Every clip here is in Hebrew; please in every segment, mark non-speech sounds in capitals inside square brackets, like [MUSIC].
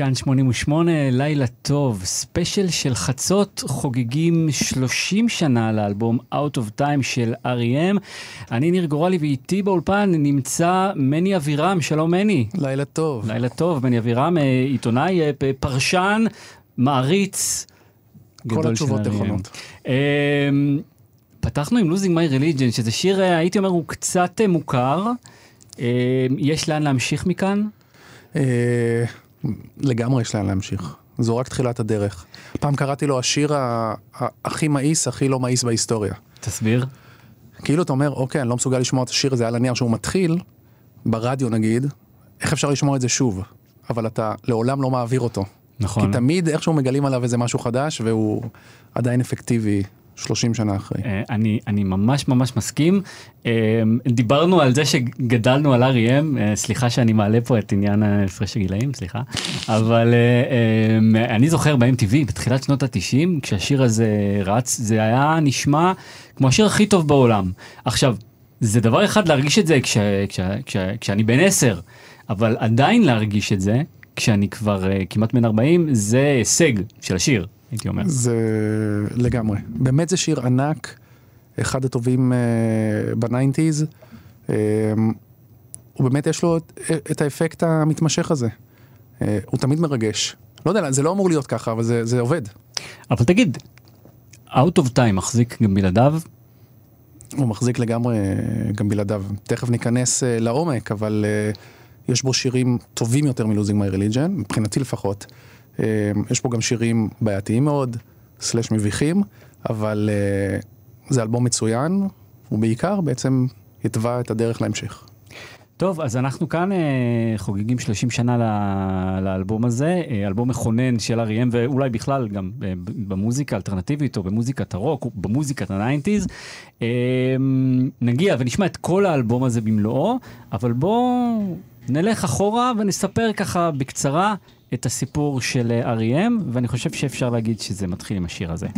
כאן 88, לילה טוב, ספיישל של חצות, חוגגים 30 שנה לאלבום Out of Time של R.E.M. אני ניר גורלי ואיתי באולפן נמצא מני אבירם, שלום מני. לילה טוב. לילה טוב, מני אבירם, אה, עיתונאי, אה, פרשן, מעריץ. של התשובות R.E.M. נכונות. אה, פתחנו עם Losing My Religion, שזה שיר, אה, הייתי אומר, הוא קצת מוכר. אה, יש לאן להמשיך מכאן? לגמרי יש לאן להמשיך. זו רק תחילת הדרך. פעם קראתי לו השיר הכי מאיס, הכי לא מאיס בהיסטוריה. תסביר. כאילו אתה אומר, אוקיי, אני לא מסוגל לשמוע את השיר הזה על הנייר שהוא מתחיל, ברדיו נגיד, איך אפשר לשמוע את זה שוב? אבל אתה לעולם לא מעביר אותו. נכון. כי תמיד איכשהו מגלים עליו איזה משהו חדש, והוא עדיין אפקטיבי 30 שנה אחרי. אה, אני, אני ממש ממש מסכים. אה, דיברנו על זה שגדלנו על R.E.M, אה, סליחה שאני מעלה פה את עניין הפרש הגילאים, סליחה, אבל אני זוכר ב-MTV בתחילת שנות ה-90, כשהשיר הזה רץ, זה היה נשמע כמו השיר הכי טוב בעולם. עכשיו, זה דבר אחד להרגיש את זה כש, כש, כש, כשאני בן 10, אבל עדיין להרגיש את זה כשאני כבר אה, כמעט בן 40, זה הישג של השיר, הייתי אומר. זה לגמרי. באמת זה שיר ענק, אחד הטובים uh, בניינטיז. Uh, הוא באמת יש לו את, את האפקט המתמשך הזה. Uh, הוא תמיד מרגש. לא יודע, זה לא אמור להיות ככה, אבל זה, זה עובד. אבל תגיד, Out of Time מחזיק גם בלעדיו? הוא מחזיק לגמרי אה, גם בלעדיו. תכף ניכנס uh, לעומק, אבל uh, יש בו שירים טובים יותר מ Losing My Religion, מבחינתי לפחות. Uh, יש פה גם שירים בעייתיים מאוד, סלאש מביכים, אבל uh, זה אלבום מצוין, ובעיקר בעצם יתווה את הדרך להמשך. טוב, אז אנחנו כאן אה, חוגגים 30 שנה ל- לאלבום הזה, אה, אלבום מכונן של R.E.M ואולי בכלל גם אה, במוזיקה האלטרנטיבית או במוזיקת הרוק או במוזיקת הניינטיז. אה, נגיע ונשמע את כל האלבום הזה במלואו, אבל בואו נלך אחורה ונספר ככה בקצרה את הסיפור של אה, R.E.M ואני חושב שאפשר להגיד שזה מתחיל עם השיר הזה.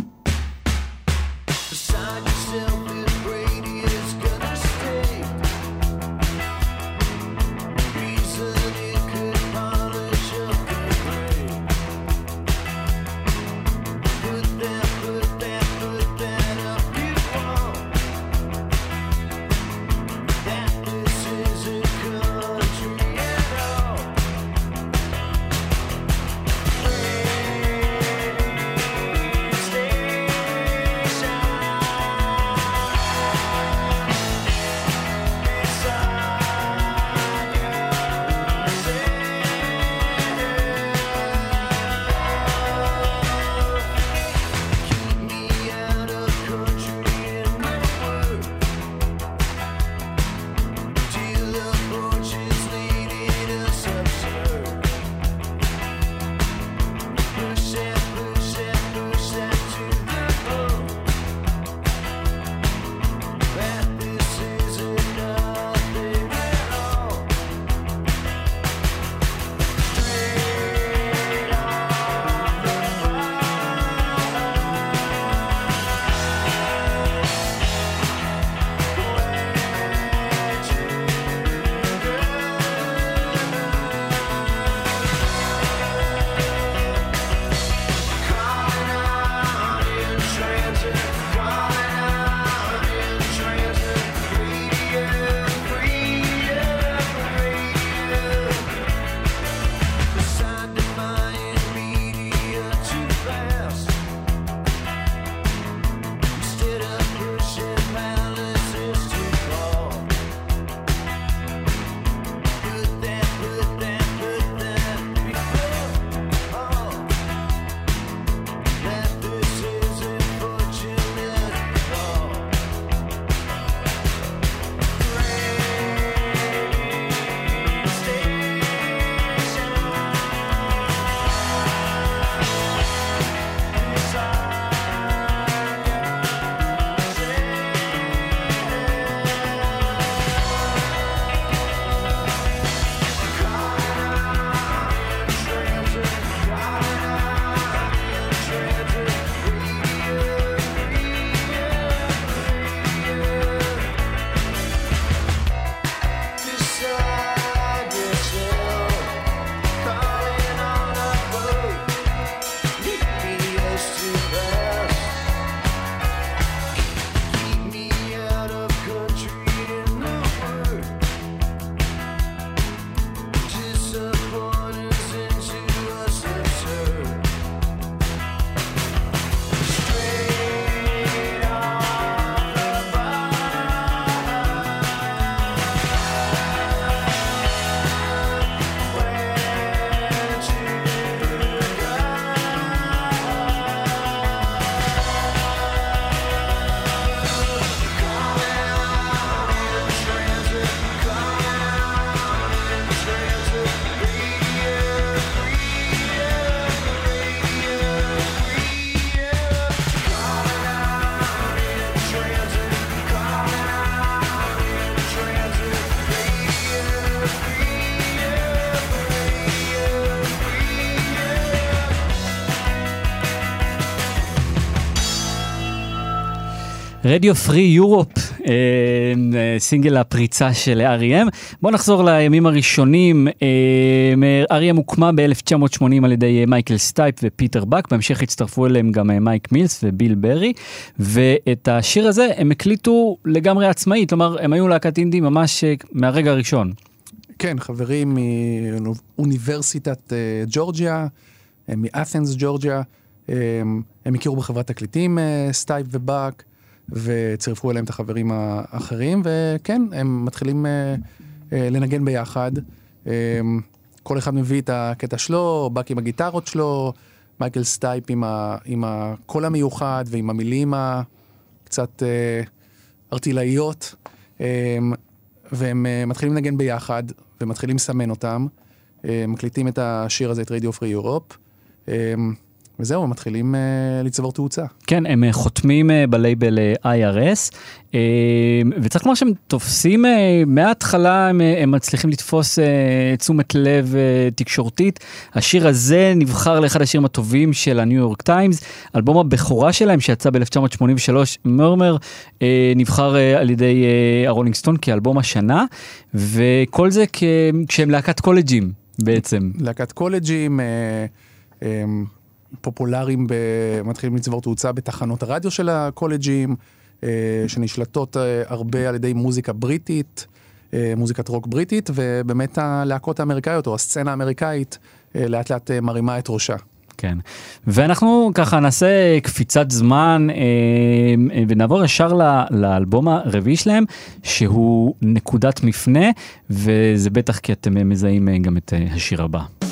Radio Free Europe, סינגל הפריצה של R.E.M. בואו נחזור לימים הראשונים. אה, R.E.M. הוקמה ב-1980 על ידי אה, מייקל סטייפ ופיטר באק, בהמשך הצטרפו אליהם גם אה, מייק מילס וביל ברי, ואת השיר הזה הם הקליטו לגמרי עצמאית, כלומר הם היו להקת אינדי ממש מהרגע הראשון. כן, חברים מאוניברסיטת ג'ורג'יה, מאת'נס ג'ורג'יה, הם הכירו בחברת תקליטים סטייפ ובאק. וצירפו אליהם את החברים האחרים, וכן, הם מתחילים אה, אה, לנגן ביחד. אה, כל אחד מביא את הקטע שלו, באק עם הגיטרות שלו, מייקל סטייפ עם, ה, עם הקול המיוחד ועם המילים הקצת אה, ערטילאיות, אה, והם אה, מתחילים לנגן ביחד ומתחילים לסמן אותם. אה, מקליטים את השיר הזה, את Radio Free Europe. וזהו, הם מתחילים uh, לצבור תאוצה. כן, הם uh, חותמים uh, בלייבל uh, IRS, uh, וצריך לומר שהם תופסים, uh, מההתחלה הם, uh, הם מצליחים לתפוס uh, תשומת לב uh, תקשורתית. השיר הזה נבחר לאחד השירים הטובים של הניו יורק טיימס, אלבום הבכורה שלהם שיצא ב-1983, Murmur, uh, נבחר uh, על ידי uh, הרולינג סטון כאלבום השנה, וכל זה כ- כשהם להקת קולג'ים בעצם. להקת קולג'ים. Uh, um... פופולריים, ב... מתחילים לצבור תאוצה בתחנות הרדיו של הקולג'ים, אה, שנשלטות אה, הרבה על ידי מוזיקה בריטית, אה, מוזיקת רוק בריטית, ובאמת הלהקות האמריקאיות, או הסצנה האמריקאית, לאט לאט מרימה את ראשה. כן, ואנחנו ככה נעשה קפיצת זמן אה, ונעבור ישר ל, לאלבום הרביעי שלהם, שהוא נקודת מפנה, וזה בטח כי אתם מזהים גם את השיר הבא.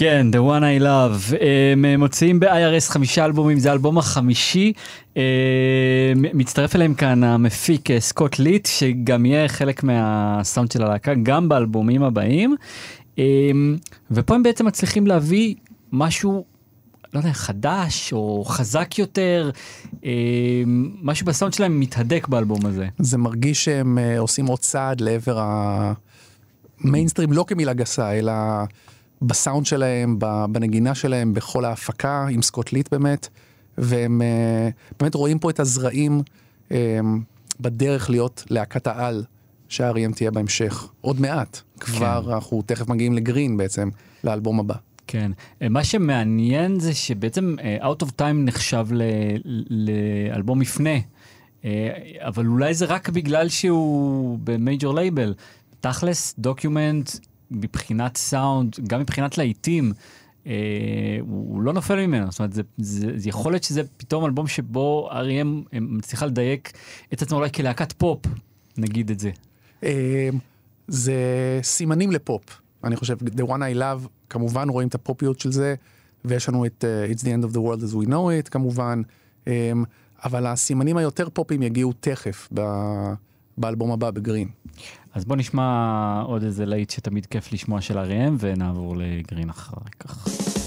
כן, The One I Love. הם מוציאים ב-IRS חמישה אלבומים, זה האלבום החמישי. אה, מצטרף אליהם כאן המפיק אה, סקוט ליט, שגם יהיה חלק מהסאונד של הלהקה, גם באלבומים הבאים. אה, ופה הם בעצם מצליחים להביא משהו, לא יודע, חדש או חזק יותר, משהו בסאונד שלהם מתהדק באלבום הזה. זה מרגיש שהם עושים עוד צעד לעבר המיינסטרים, לא כמילה גסה, אלא... בסאונד שלהם, בנגינה שלהם, בכל ההפקה, עם סקוט ליט באמת, והם אה, באמת רואים פה את הזרעים אה, בדרך להיות להקת העל שה-R.E.M תהיה בהמשך. עוד מעט, כבר כן. אנחנו תכף מגיעים לגרין בעצם, לאלבום הבא. כן, אה, מה שמעניין זה שבעצם Out of Time נחשב לאלבום מפנה, אבל אולי זה רק בגלל שהוא ב major label. תכלס, Document מבחינת סאונד, גם מבחינת להיטים, אה, הוא, לא נופל ממנו. זאת אומרת, זה, זה, זה יכול להיות שזה פתאום אלבום שבו R.E.M מצליחה לדייק את עצמו אולי כלהקת פופ, נגיד את זה. אה, זה סימנים לפופ. אני חושב, The One I Love, כמובן רואים את הפופיות של זה, ויש לנו את uh, It's the End of the World as We know it, כמובן, um, אבל הסימנים היותר פופים יגיעו תכף ב, באלבום הבא, בגרין. אז בוא נשמע עוד איזה להיט שתמיד כיף לשמוע של אריאם, ונעבור לגרין אחר כך.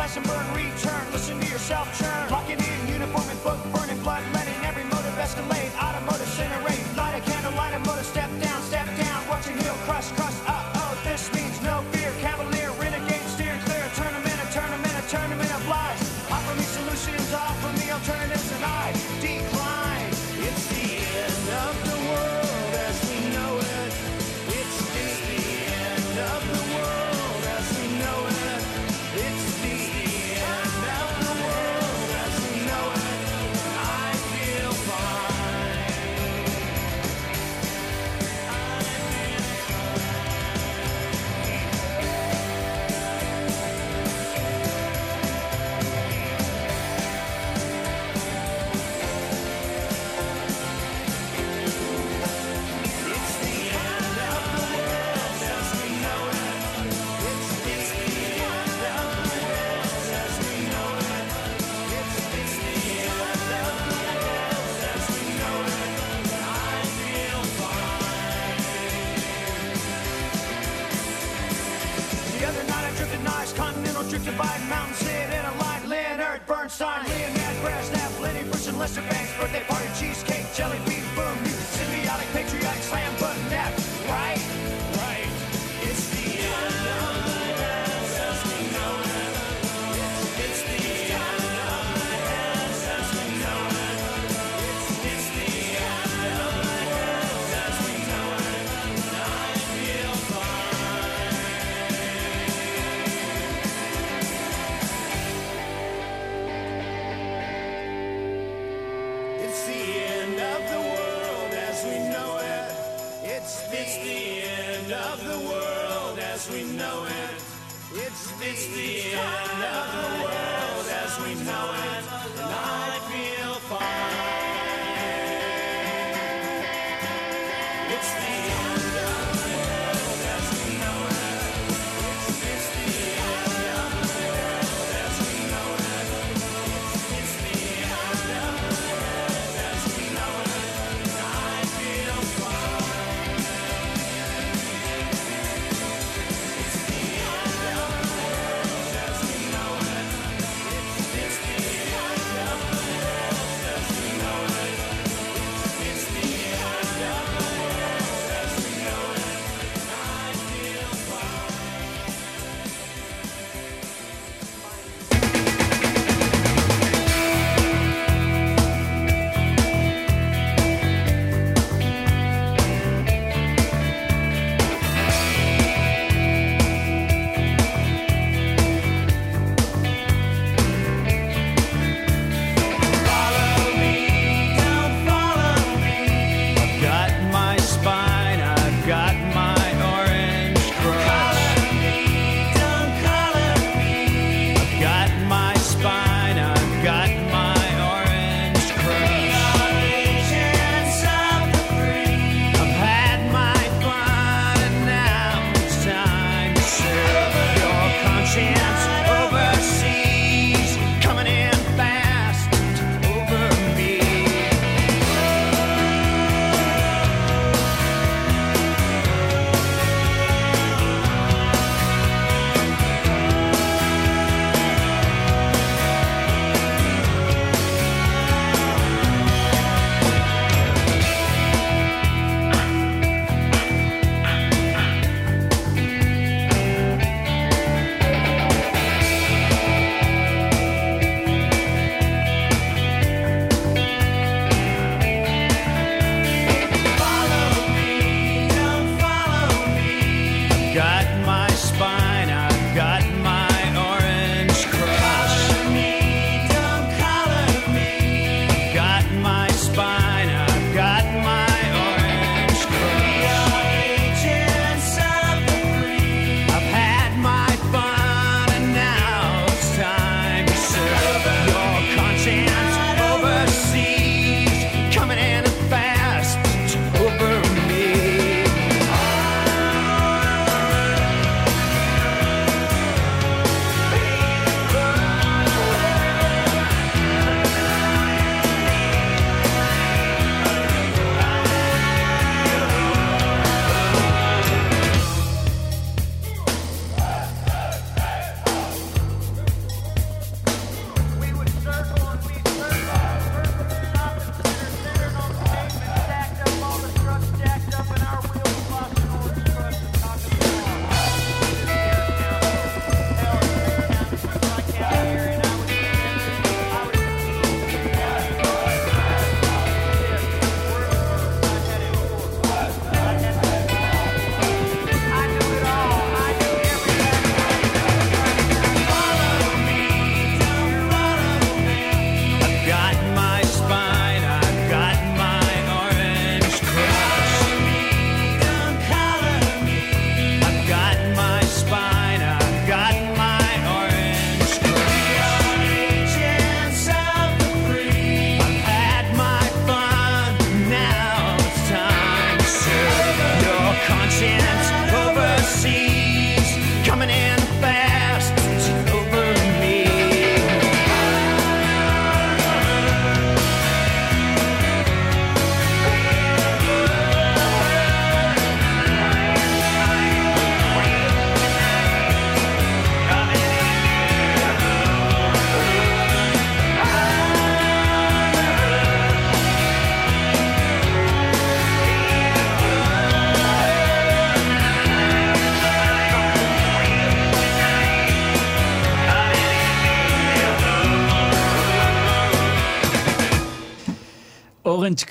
Slash and burn, return. Listen to yourself churn. Locking in, uniform and book, burning Leonard Bernstein, Leonard Brasnap, Lenny Bruce and Lester Banks, birthday party, cheesecake, jelly bean, boom, symbiotic, patriotic, slam button,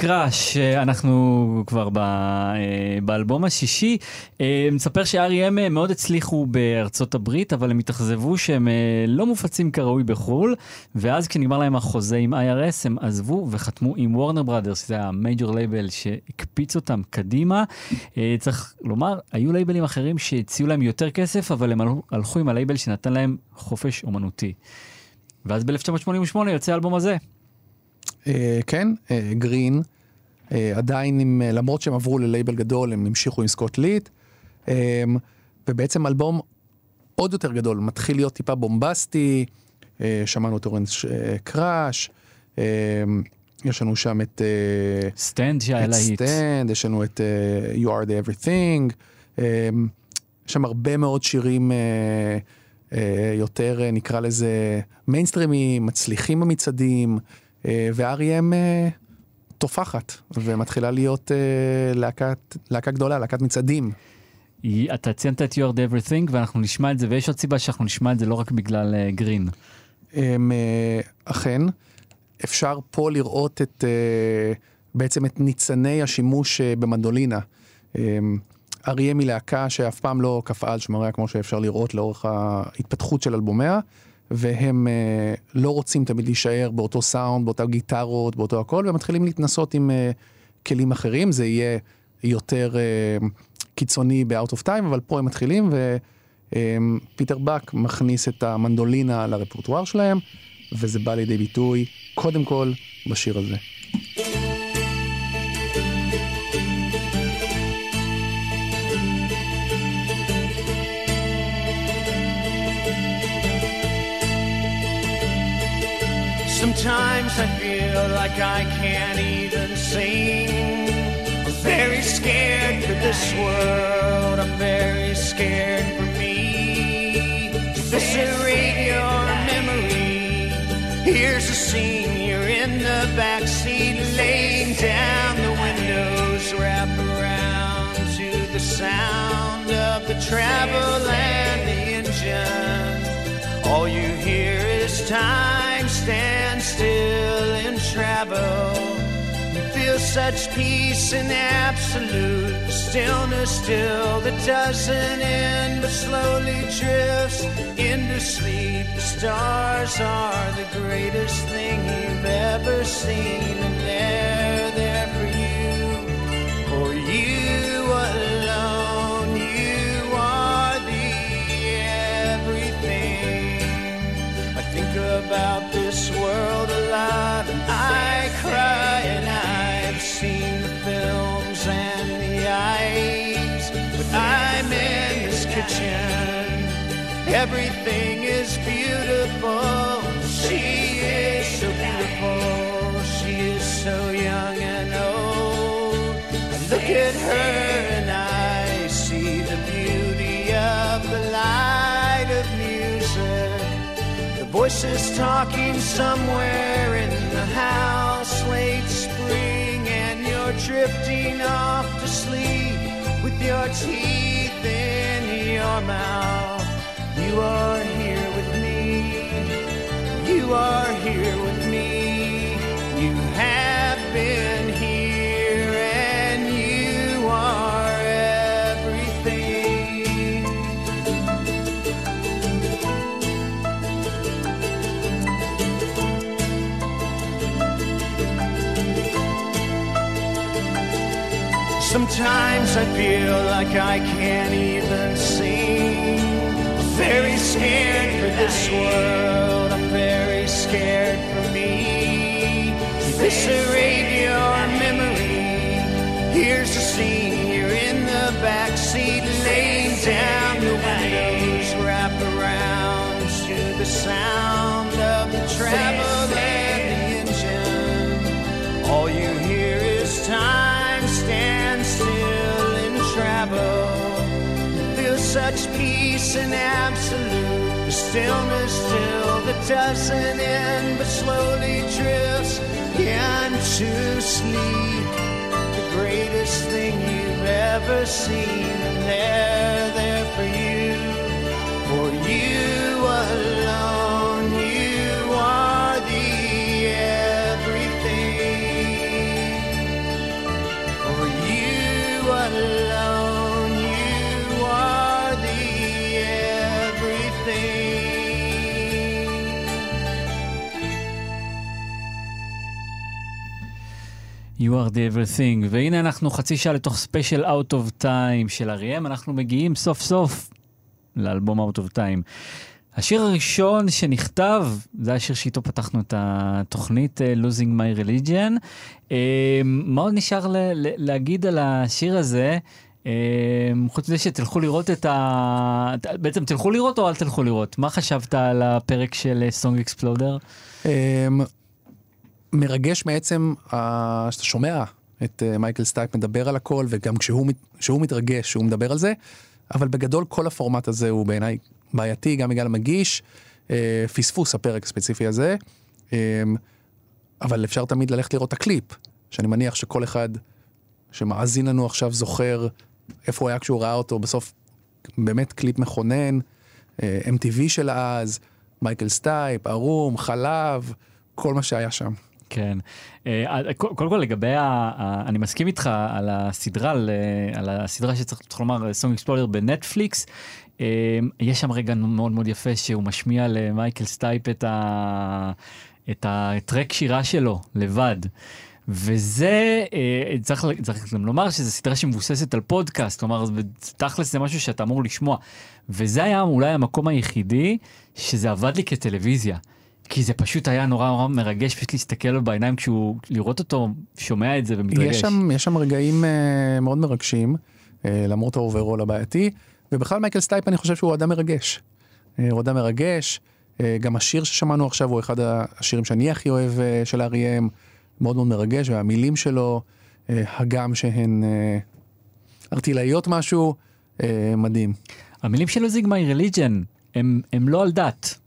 Crush, אנחנו כבר ב, אה, באלבום השישי. אה, נספר ש-R.E.M מאוד הצליחו בארצות הברית, אבל הם התאכזבו שהם אה, לא מופצים כראוי בחו"ל, ואז כשנגמר להם החוזה עם IRS, הם עזבו וחתמו עם וורנר בראדרס, שזה ה major label שהקפיץ אותם קדימה. צריך לומר, היו לייבלים אחרים שהציעו להם יותר כסף, אבל הם הלכו עם הלייבל שנתן להם חופש אומנותי. ואז ב-1988 יוצא האלבום הזה. אה, כן, אה, Green, אה, עדיין עם, למרות שהם עברו ללייבל גדול, הם המשיכו עם סקוט ליט, ובעצם אלבום עוד יותר גדול, מתחיל להיות טיפה בומבסטי, שמענו את Orange Crush, יש לנו שם את... Stand שהיה להיט. Stand, יש לנו את You are the everything, יש שם הרבה מאוד שירים יותר, נקרא לזה, מיינסטרימי, מצליחים במצעדים. אה, ו-R.E.M אה, תופחת ומתחילה להיות אה, להקת, להקה גדולה, להקת מצעדים. אתה ציינת את You are the everything ואנחנו נשמע את זה ויש עוד סיבה שאנחנו נשמע את זה לא רק בגלל Green. אכן, אפשר פה לראות את, בעצם את ניצני השימוש במנדולינה. אריה היא להקה שאף פעם לא קפאה על שמריה כמו שאפשר לראות לאורך ההתפתחות של אלבומיה. והם uh, לא רוצים תמיד להישאר באותו סאונד, באותה גיטרות, באותו הכל, ומתחילים להתנסות עם uh, כלים אחרים, זה יהיה יותר uh, קיצוני ב-out of time, אבל פה הם מתחילים, ופיטר um, בק מכניס את המנדולינה לרפורטואר שלהם, וזה בא לידי ביטוי קודם כל בשיר הזה. Sometimes I feel like I can't even sing. I'm very scared for this world. I'm very scared for me. Eviscerate your memory. Here's a scene. You're in the backseat, laying down. The windows wrap around to the sound of the travel and the engine. All you hear is time stand still and travel. You feel such peace and absolute stillness still that doesn't end but slowly drifts into sleep. The stars are the greatest thing you've ever seen, and they're there Everything is beautiful. She is so beautiful. She is so young and old. Look at her and I see the beauty of the light of music. The voices talking somewhere in the house, late spring, and you're drifting off to sleep with your teeth in your mouth. You are here with me. You are here with me. You have been here, and you are everything. Sometimes I feel like I can't even very scared for this world. I'm very scared for me. Eviscerate your memory. Here's the scene. You're in the back seat, laying down. The windows wrap around to the sound of the travel peace and absolute the stillness still that doesn't end but slowly drifts into sleep. The greatest thing you've ever seen, and they're there for you, for you You are the everything. והנה אנחנו חצי שעה לתוך ספיישל Out of Time של R.E.M, אנחנו מגיעים סוף סוף לאלבום Out of Time. השיר הראשון שנכתב, זה השיר שאיתו פתחנו את התוכנית uh, Losing My Religion. Uh, מה עוד נשאר ל- ל- להגיד על השיר הזה? Uh, חוץ מזה שתלכו לראות את ה... בעצם תלכו לראות או אל תלכו לראות? מה חשבת על הפרק של סונג אקספלודר? אמ, מרגש מעצם אה, שאתה שומע את אה, מייקל סטייפ מדבר על הכל וגם כשהוא כשהוא מתרגש הוא מדבר על זה אבל בגדול כל הפורמט הזה הוא בעיניי בעייתי גם בגלל המגיש אה, פספוס הפרק הספציפי הזה אמ, אבל אפשר תמיד ללכת לראות את הקליפ שאני מניח שכל אחד שמאזין לנו עכשיו זוכר איפה הוא היה כשהוא ראה אותו בסוף באמת קליפ מכונן אה, MTV של אז מייקל סטייפ ערום חלב כל מה שהיה שם. כן. אה, קודם כל לגבי, אני מסכים איתך על הסדרה, על, אה, הסדרה שצריך צריך לומר, Song Exploder בנטפליקס. אה, יש שם רגע מאוד מאוד יפה שהוא משמיע למייקל סטייפ את, ה, את ה track שירה שלו לבד. וזה, אה, צריך, צריך גם לומר שזו סדרה שמבוססת על פודקאסט, כלומר, תכלס זה משהו שאתה אמור לשמוע. וזה היה אולי המקום היחידי שזה עבד לי כטלוויזיה. כי זה פשוט היה נורא נורא מרגש פשוט להסתכל לו בעיניים כשהוא, לראות אותו שומע את זה ומתרגש. יש שם, יש שם רגעים uh, מאוד מרגשים, uh, למרות האוברול הבעייתי, ובכלל מייקל סטייפ אני חושב שהוא אדם מרגש. Uh, הוא אדם מרגש, uh, גם השיר ששמענו עכשיו הוא אחד השירים שאני הכי אוהב uh, של R.E.M, מאוד מאוד מרגש, והמילים שלו, uh, הגם שהן uh, ערטילאיות משהו, uh, מדהים. המילים של Losing My Religion הם, הם לא על דת.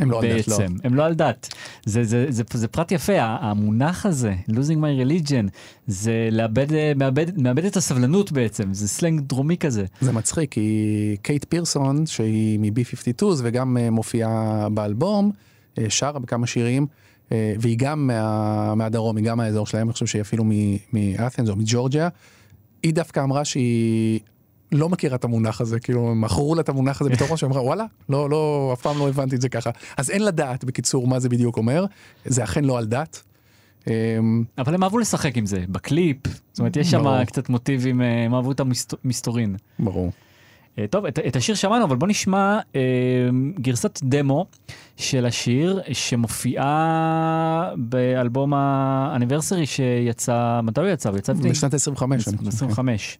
הם לא על דת, לא. בעצם, הם לא על דת. זה, זה, זה, זה פרט יפה, המונח הזה, losing my religion, זה לאבד, אה, מאבד, מאבד את הסבלנות בעצם, זה סלנג דרומי כזה. זה מצחיק, כי קייט פירסון, שהיא מ-B52 וגם אה, מופיעה באלבום, אה, שרה בכמה שירים, והיא גם מה, מהדרום, היא גם מהאזור שלהם, אני חושב שהיא אפילו מאת'נס או מג'ורג'יה, היא דווקא אמרה שהיא לא מכירה את המונח הזה, כאילו מכרו לה את המונח הזה בתור משהו, אמרה וואלה, לא, לא, אף פעם לא הבנתי את זה ככה. אז אין לדעת בקיצור מה זה בדיוק אומר, זה אכן לא על דת. אמ, אבל הם אהבו לשחק עם זה, בקליפ, זאת אומרת יש שם. קצת מוטיבים, אה, הם אהבו את המסתורין. ברור. אה, טוב, את, את השיר שמענו, אבל בוא נשמע אה, גרסת דמו של השיר שמופיעה באלבום האניברסרי שיצא, מתי הוא יצא? הוא יצא בשנת 25. אני חושב. 25.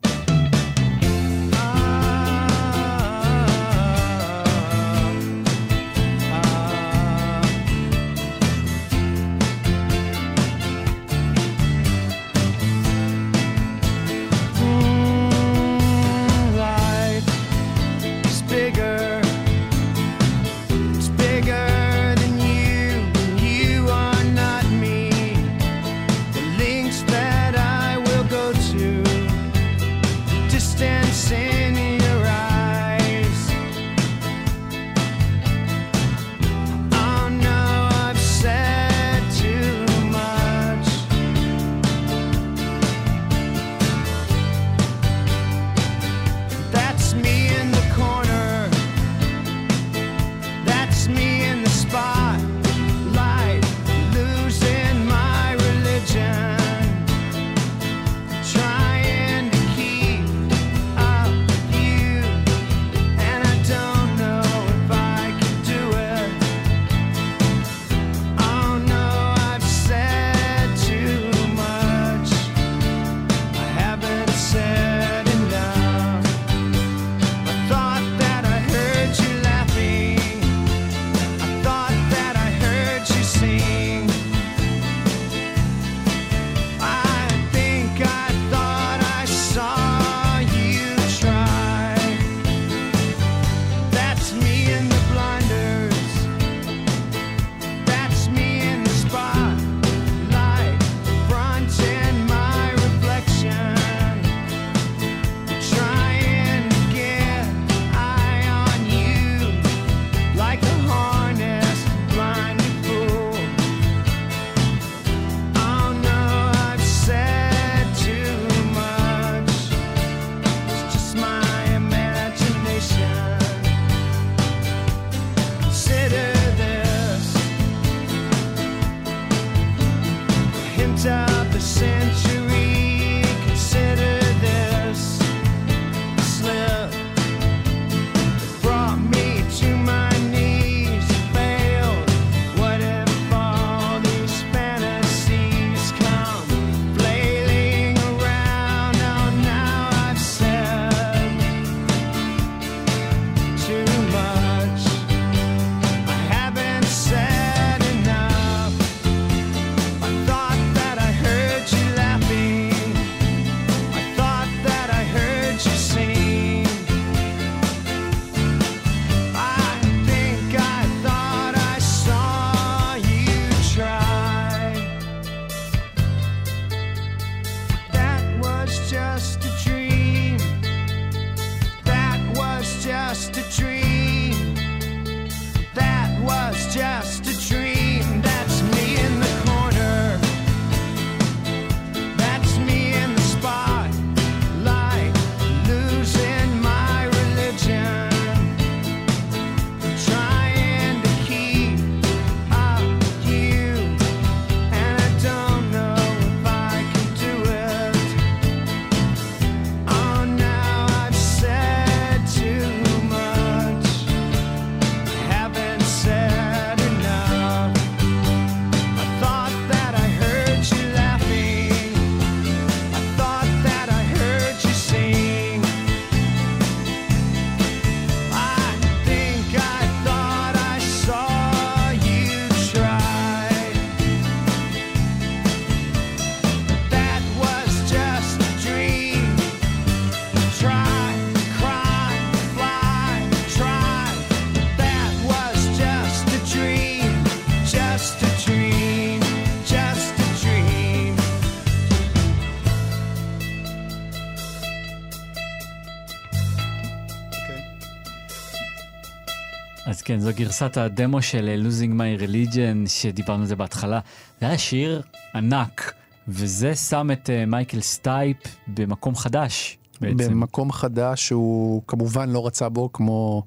גרסת הדמו של אה, Losing My Religion, שדיברנו על זה בהתחלה. זה היה שיר ענק, וזה שם את אה, מייקל סטייפ במקום חדש, בעצם. במקום חדש שהוא כמובן לא רצה בו כמו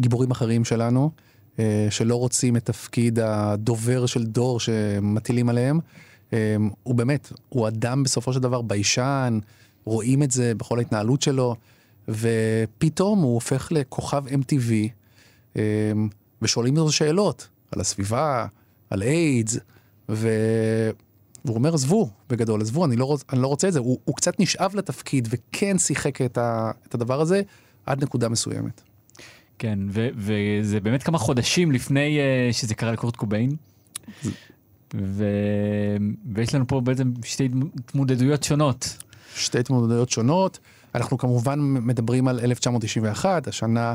גיבורים אחרים שלנו, אה, שלא רוצים את תפקיד הדובר של דור שמטילים עליהם. הוא באמת, הוא אדם בסופו של דבר ביישן, רואים את זה בכל ההתנהלות שלו, ופתאום הוא הופך לכוכב MTV, אה, ושואלים לו שאלות על הסביבה, על איידס, ו... והוא אומר עזבו בגדול עזבו אני לא, רוצ, אני לא רוצה את זה הוא, הוא קצת נשאב לתפקיד וכן שיחק את, ה, את הדבר הזה עד נקודה מסוימת. כן, ו- וזה באמת כמה חודשים לפני uh, שזה קרה לקורט קוביין. ו- ויש לנו פה בעצם שתי התמודדויות שונות. שתי התמודדויות שונות אנחנו כמובן מדברים על 1991 השנה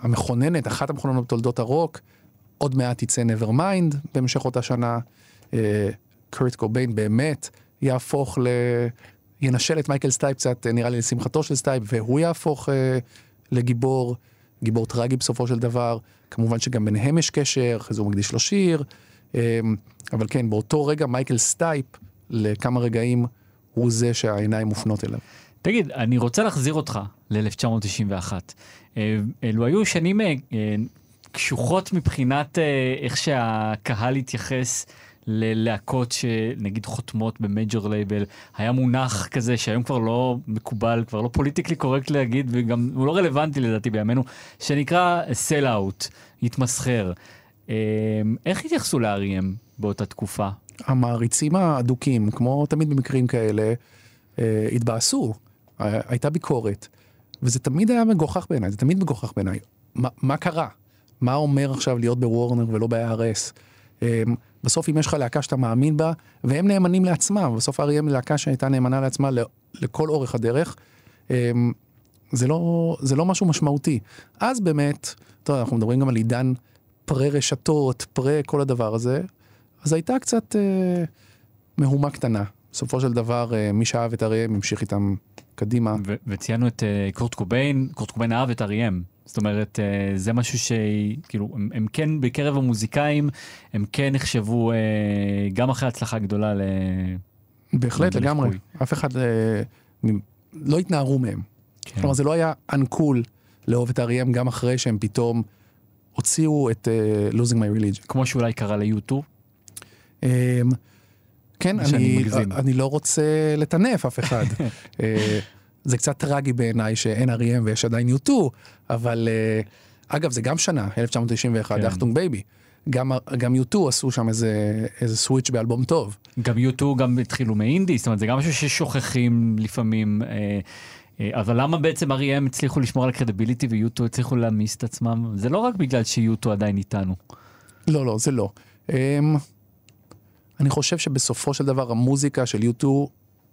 המכוננת אחת המכוננות בתולדות הרוק עוד מעט יצא Nevermind בהמשך אותה שנה. אה, קורט קוביין באמת יהפוך ל... ינשל את מייקל סטייפ קצת נראה לי לשמחתו של סטייפ והוא יהפוך אה, לגיבור גיבור טרגי בסופו של דבר כמובן שגם ביניהם יש קשר אחרי זה הוא מקדיש לו שיר אה, אבל כן באותו רגע מייקל סטייפ לכמה רגעים הוא זה שהעיניים מופנות אליו. תגיד, אני רוצה להחזיר אותך ל-1991. אה, אלו היו שנים אה, אה, קשוחות מבחינת איך שהקהל התייחס ללהקות שנגיד חותמות ב major label היה מונח כזה שהיום כבר לא מקובל כבר לא politically correct להגיד וגם הוא לא רלוונטי לדעתי בימינו שנקרא סל אאוט התמסחר. איך התייחסו ל-R.E.M באותה תקופה? המעריצים האדוקים כמו תמיד במקרים כאלה התבאסו הייתה ביקורת וזה תמיד היה מגוחך בעיניי זה תמיד מגוחך בעיניי מה, מה קרה מה אומר עכשיו להיות בוורנר ולא ב-RS. אה, בסוף אם יש לך להקה שאתה מאמין בה והם נאמנים לעצמם בסוף אריאם להקה שהייתה נאמנה לעצמה לכל אורך הדרך. אמ, זה לא זה לא משהו משמעותי אז באמת טוב, אנחנו מדברים גם על עידן פרה רשתות פרה כל הדבר הזה אז הייתה קצת אה, מהומה קטנה בסופו של דבר אה, מי שאהב את אריאם המשיך איתם קדימה. וציינו את אה, קורט קוביין קורט קוביין אהב את אריאם זאת אומרת אה, זה משהו שכאילו הם, הם כן בקרב המוזיקאים הם כן נחשבו גם אחרי הצלחה גדולה. ל... בהחלט לגמרי אף אחד לא התנערו מהם. כן. כלומר זה לא היה uncool לאהוב את R.E.M גם אחרי שהם פתאום הוציאו את uh, losing my religion. כמו שאולי קרה ל U2. Um, כן אני, אני לא רוצה לטנף אף אחד. uh, [LAUGHS] זה קצת טרגי בעיניי שאין R.E.M ויש עדיין U2, אבל uh, אגב זה גם שנה, 1991, כן. Achtung Baby. גם, גם U2 עשו שם איזה, איזה סוויץ' באלבום טוב. גם U2 גם התחילו מאינדי, זאת אומרת זה גם משהו ששוכחים לפעמים. אה, אה, אבל למה בעצם R.E.M הצליחו לשמור על הקרדיביליטי ו-U2 הצליחו להמיס את עצמם? זה לא רק בגלל ש-U2 עדיין איתנו. לא, לא, זה לא. אני חושב שבסופו של דבר המוזיקה של U2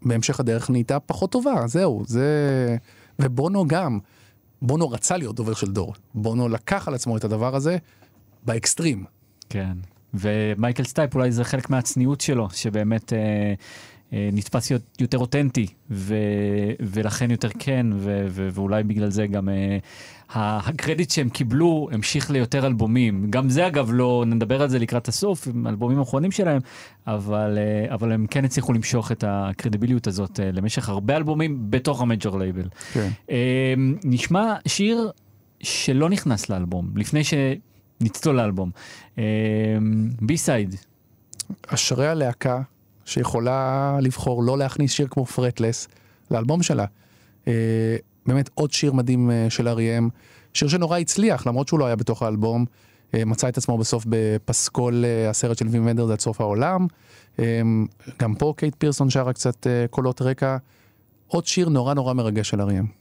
בהמשך הדרך נהייתה פחות טובה, זהו, זה... ובונו גם, בונו רצה להיות דובר של דור, בונו לקח על עצמו את הדבר הזה באקסטרים. כן, ומייקל סטייפ אולי זה חלק מהצניעות שלו, שבאמת אה, אה, נתפס יותר אותנטי, ו, ולכן יותר כן, ו, ו, ואולי בגלל זה גם אה, הקרדיט שהם קיבלו המשיך ליותר אלבומים. גם זה אגב לא, נדבר על זה לקראת הסוף, עם אלבומים האחרונים שלהם, אבל, אה, אבל הם כן הצליחו למשוך את הקרדיביליות הזאת אה, למשך הרבה אלבומים בתוך ה major label. כן. אה, נשמע שיר שלא נכנס לאלבום, לפני שנצלול לאלבום. B-side. אשרי הלהקה שיכולה לבחור לא להכניס שיר כמו Fretless לאלבום שלה. באמת עוד שיר מדהים אה, של R.E.M, שיר שנורא הצליח למרות שהוא לא היה בתוך האלבום, אה, מצא את עצמו בסוף בפסקול אה, הסרט של וים ונדרס עד סוף העולם, גם פה קייט פירסון שרה קצת קולות רקע, עוד שיר נורא נורא מרגש של אריאם.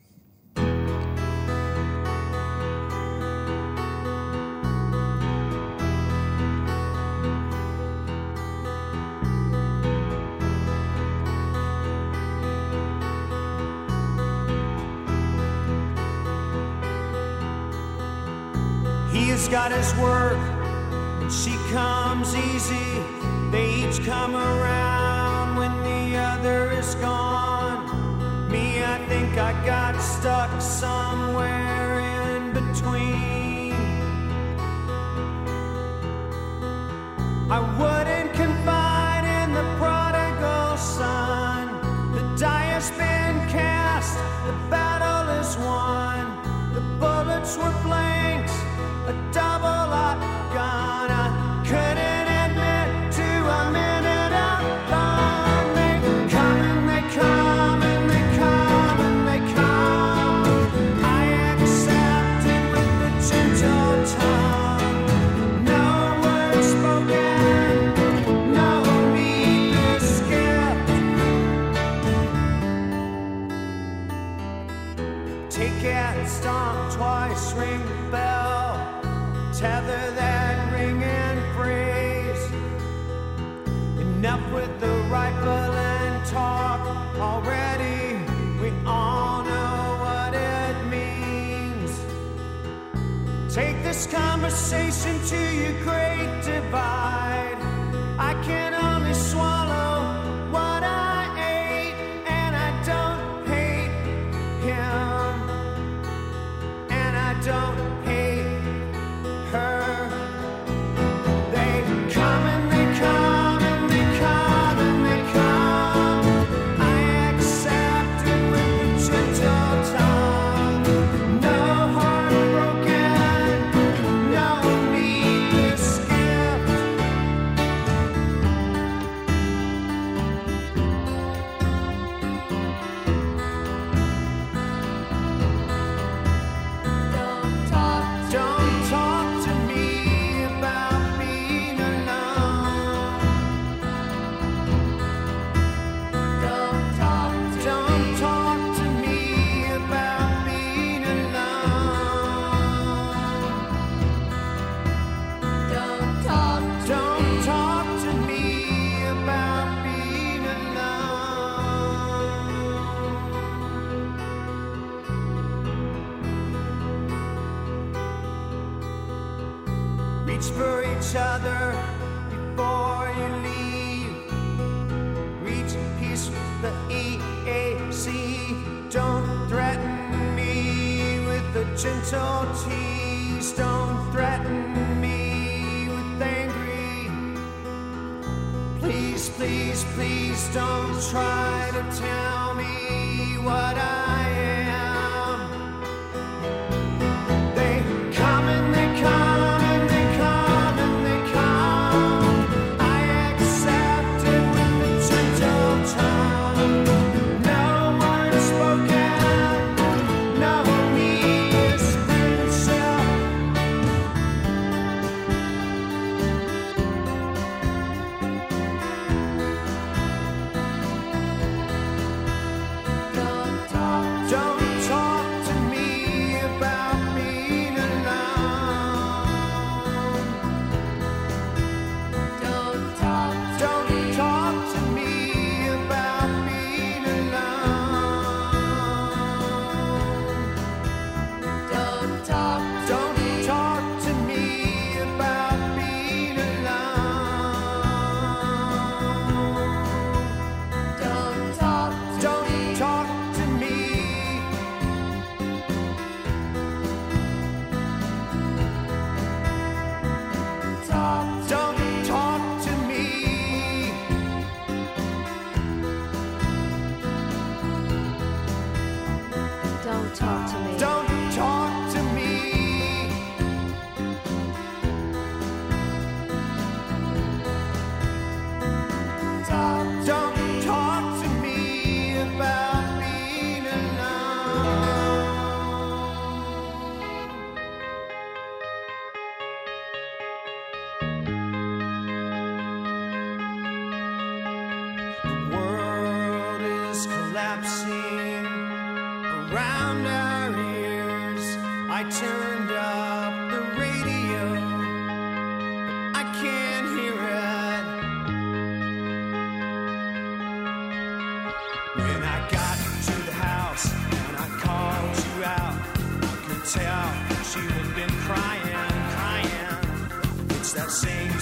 got his work, and she comes easy. They each come around when the other is gone. Me, I think I got stuck somewhere in between. I wouldn't. this conversation to your great divide. casualties don't threaten me with anger. Please, please, please don't try to tell me what I.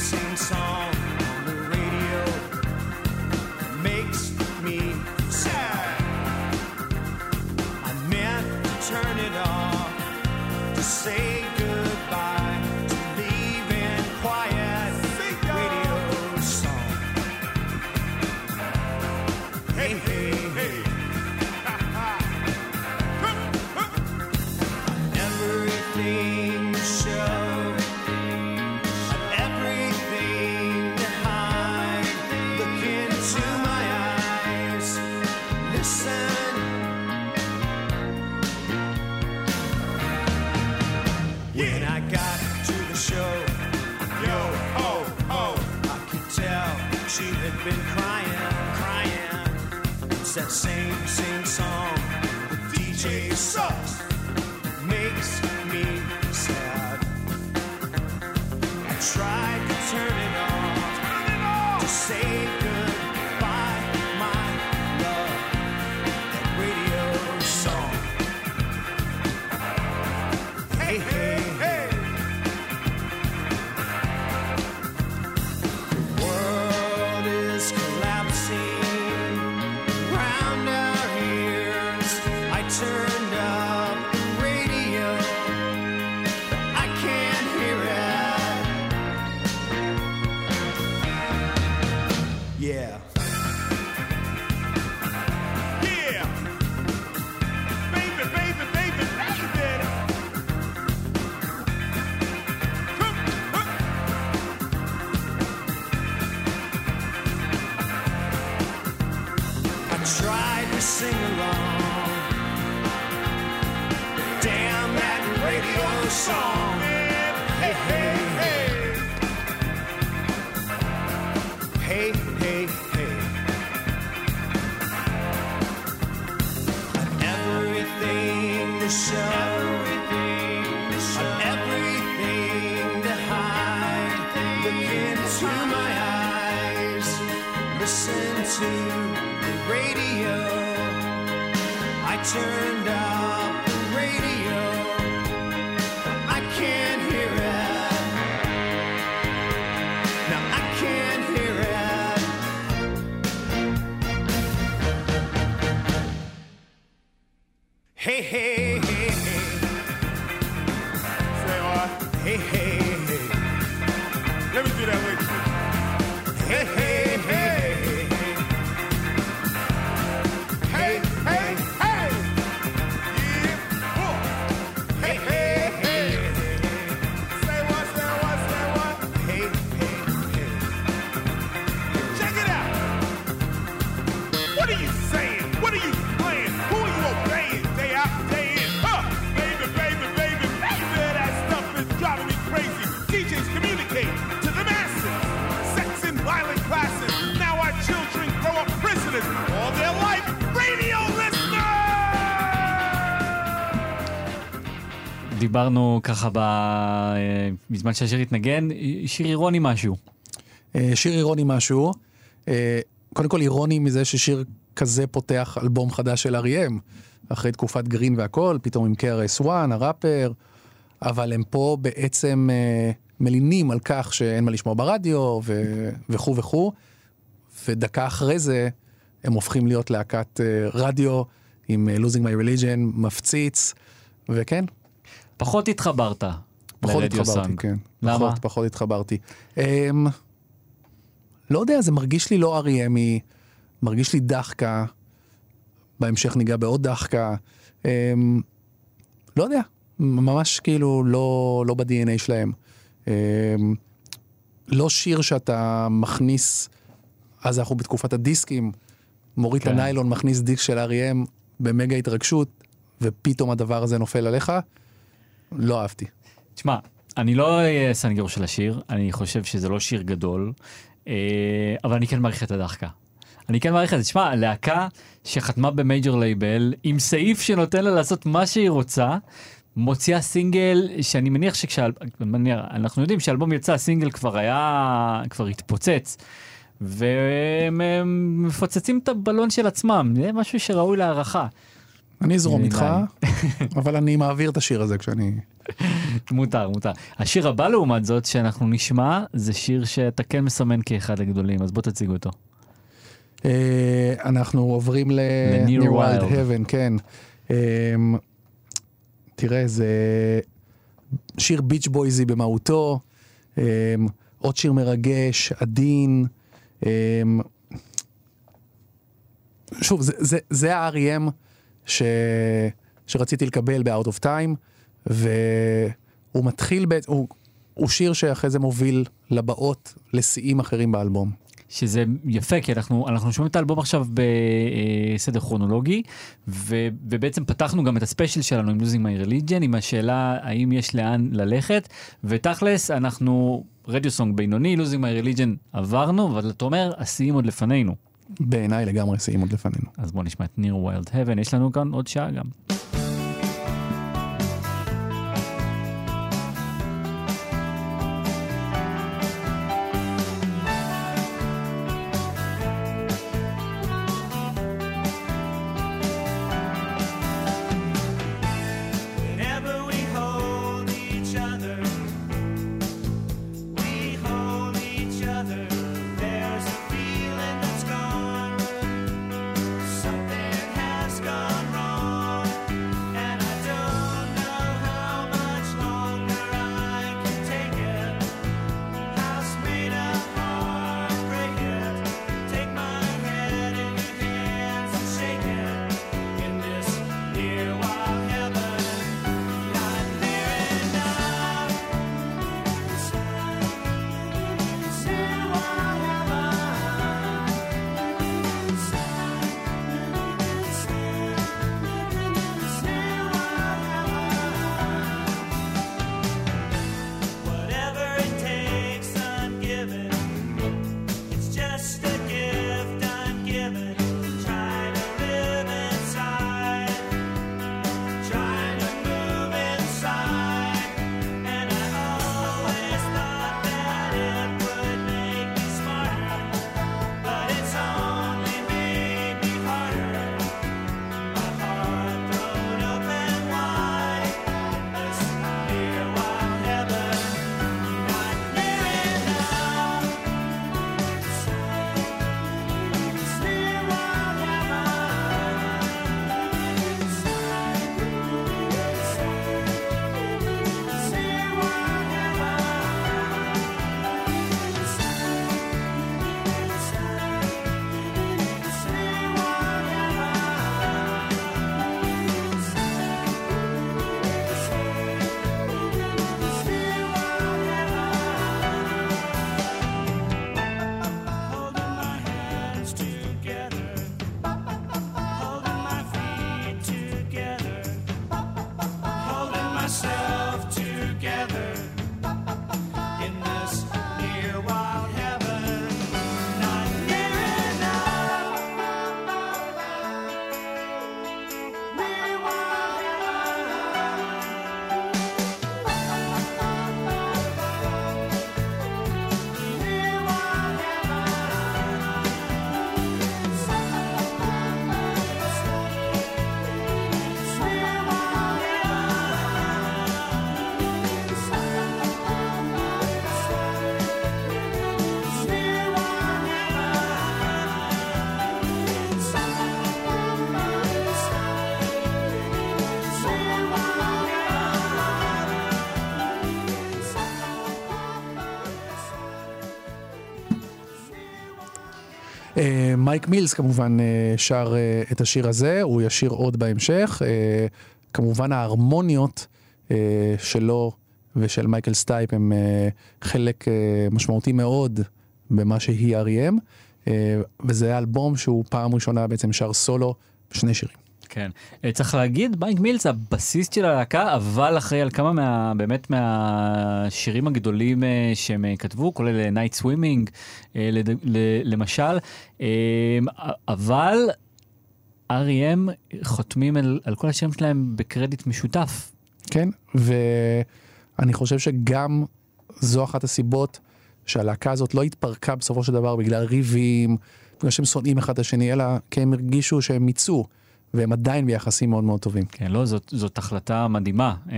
sing song on the radio makes me sad. I meant to turn it off to say. דיברנו ככה ב... אה, בזמן שהשיר התנגן, שיר אירוני משהו. אה, שיר אירוני משהו. אה, קודם כל אירוני מזה ששיר כזה פותח אלבום חדש של R.E.M. אחרי תקופת גרין והכל, פתאום עם KRS-One, הראפר, אבל הם פה בעצם מלינים על כך שאין מה לשמוע ברדיו וכו' וכו', ודקה אחרי זה הם הופכים להיות להקת רדיו עם Losing My Religion, מפציץ, וכן, פחות התחברת. פחות התחברתי. כן. למה? פחות, פחות התחברתי. Um, לא יודע, זה מרגיש לי לא אריאמי, מרגיש לי דחקה, בהמשך ניגע בעוד דחקה. Um, לא יודע, ממש כאילו לא, לא ב-DNA שלהם. Um, לא שיר שאתה מכניס, אז אנחנו בתקופת הדיסקים, מוריד כן. את הניילון, מכניס דיסק של R.E.M. במגה התרגשות, ופתאום הדבר הזה נופל עליך. לא אהבתי. תשמע, אני לא אהיה סנגור של השיר, אני חושב שזה לא שיר גדול, אה, אבל אני כן מעריך את הדחקה. אני כן מעריך את זה. תשמע, להקה שחתמה ב major label, עם סעיף שנותן לה לעשות מה שהיא רוצה, מוציאה סינגל שאני מניח שאנחנו יודעים שהאלבום יצא, הסינגל כבר היה, כבר התפוצץ. והם הם מפוצצים את הבלון של עצמם, זה משהו שראוי להערכה. אני אזרום איתך. [LAUGHS] אבל אני מעביר את השיר הזה כשאני... [LAUGHS] מותר, מותר. השיר הבא לעומת זאת שאנחנו נשמע, זה שיר שאתה כן מסמן כאחד הגדולים, אז בוא תציג אותו. אה, אנחנו עוברים ל... ל-Near Near Wild. Heaven, כן. אה, תראה, זה שיר ביץ' בויזי במהותו, אה, עוד שיר מרגש, עדין. אה, שוב, זה, זה, זה ה-R.E.M. ש... שרציתי לקבל ב-Out of Time, והוא מתחיל, ב... הוא, הוא שיר שאחרי זה מוביל לבאות לשיאים אחרים באלבום. שזה יפה, כי אנחנו, אנחנו שומעים את האלבום עכשיו בסדר כרונולוגי, ו, ובעצם פתחנו גם את הספיישל שלנו עם Losing My Religion, עם השאלה האם יש לאן ללכת, ותכלס אנחנו רדיו סונג בינוני, Losing My Religion עברנו, אבל אתה אומר, השיאים עוד לפנינו. בעיניי לגמרי שיאים עוד לפנינו. אז בוא נשמע את Near Wild Heaven, יש לנו כאן עוד שעה גם. מייק מילס כמובן אה, שר אה, את השיר הזה, הוא ישיר עוד בהמשך. אה, כמובן ההרמוניות שלו ושל מייקל סטייפ הם חלק משמעותי מאוד במה שהיא R.E.M. וזה אלבום שהוא פעם ראשונה בעצם שר סולו בשני שירים. כן. אה, צריך להגיד, מייק מילס הבסיסט של הלהקה, אבל אחראי על כמה מה... באמת מהשירים הגדולים אה, שהם אה, כתבו, כולל לד... ל... למשל, אבל R.E.M. חותמים על, על כל השירים שלהם בקרדיט משותף. כן, ואני חושב שגם זו אחת הסיבות שהלהקה הזאת לא התפרקה בסופו של דבר בגלל ריבים, בגלל שהם שונאים אחד את השני, אלא כי הם הרגישו שהם מיצו, והם עדיין ביחסים מאוד מאוד טובים. כן, לא, זאת, זאת החלטה מדהימה, אה,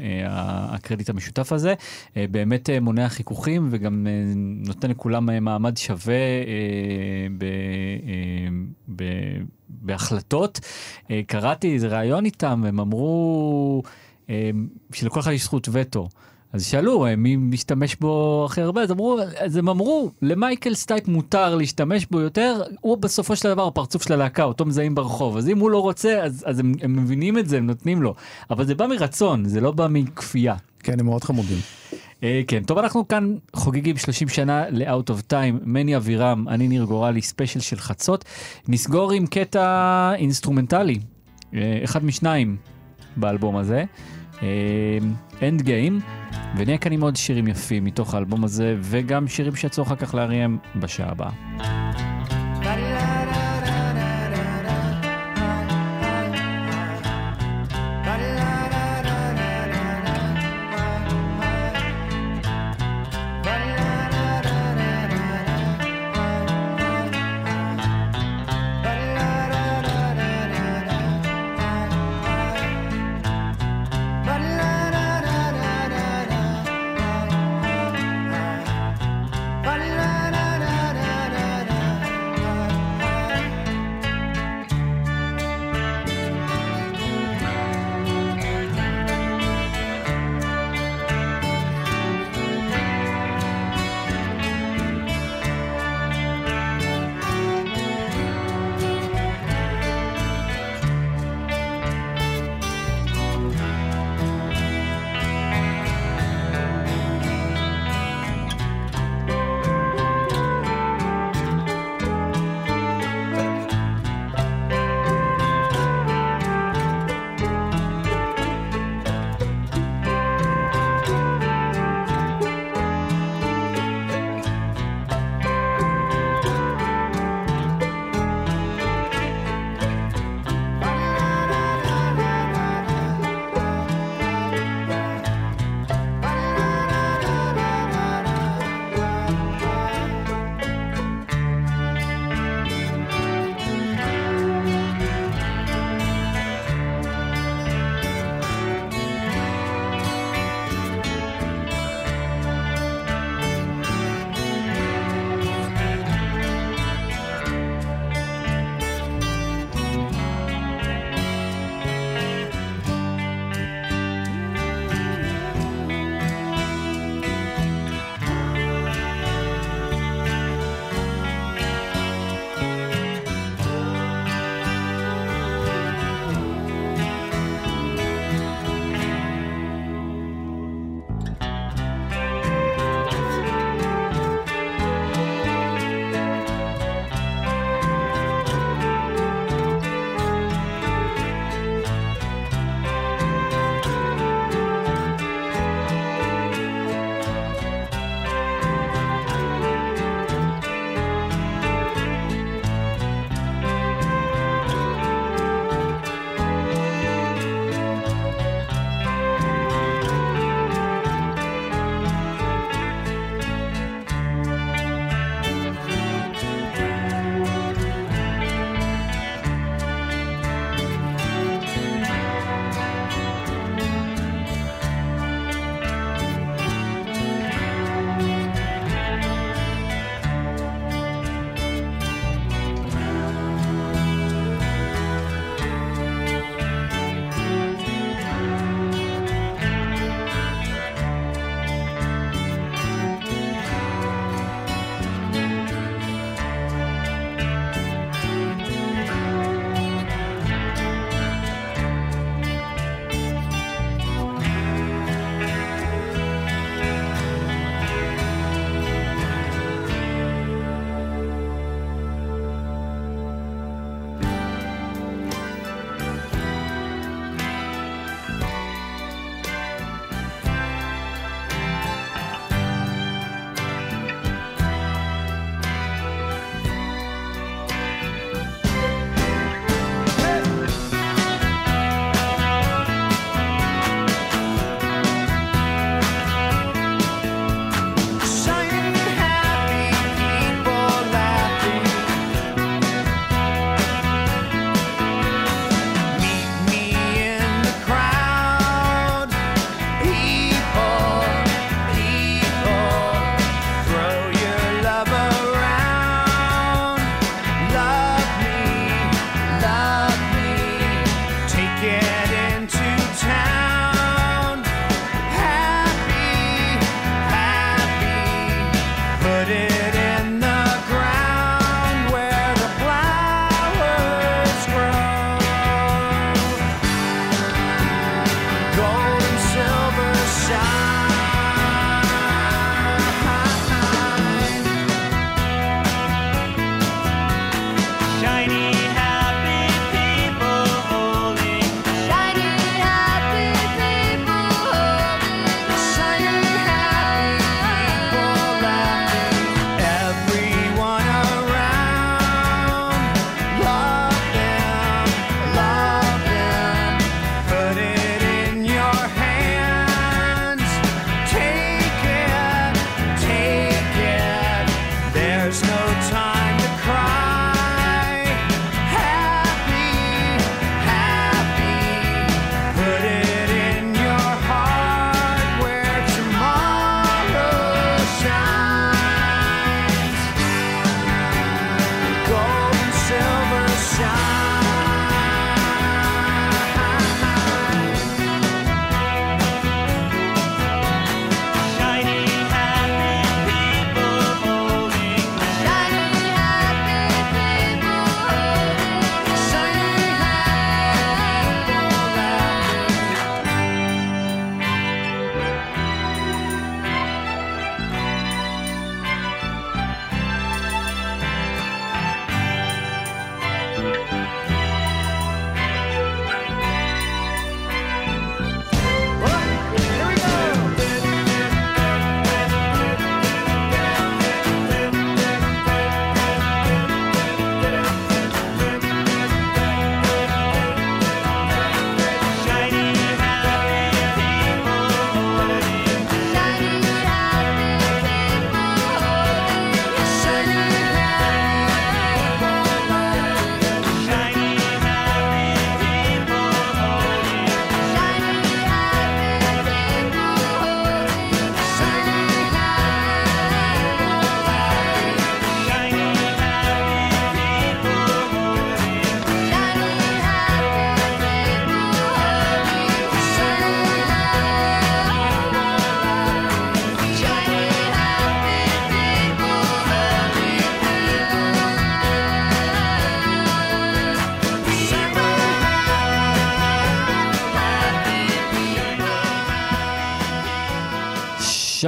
אה, הקרדיט המשותף הזה. אה, באמת אה, מונע חיכוכים וגם אה, נותן לכולם אה, מעמד שווה ב, ב, בהחלטות. קראתי איזה ראיון איתם, הם אמרו שלכל אחד יש זכות וטו. אז שאלו אה, מי משתמש בו הכי הרבה, אז אמרו, אז הם אמרו, למייקל סטייפ מותר להשתמש בו יותר, הוא בסופו של דבר הפרצוף של הלהקה, אותו מזהים ברחוב, אז אם הוא לא רוצה, אז, אז הם, הם מבינים את זה, הם נותנים לו. אבל זה בא מרצון, זה לא בא מכפייה. כן, הם מאוד חמודים. אה, כן, טוב, אנחנו כאן חוגגים 30 שנה ל-out of time, מני אבירם, אני ניר גורלי, ספיישל של חצות. נסגור עם קטע אינסטרומנטלי, אה, אחד משניים באלבום הזה, Endgame, ונהיה כאן עם עוד שירים יפים מתוך האלבום הזה, וגם שירים שיצאו אחר כך ל R.E.M בשעה הבאה.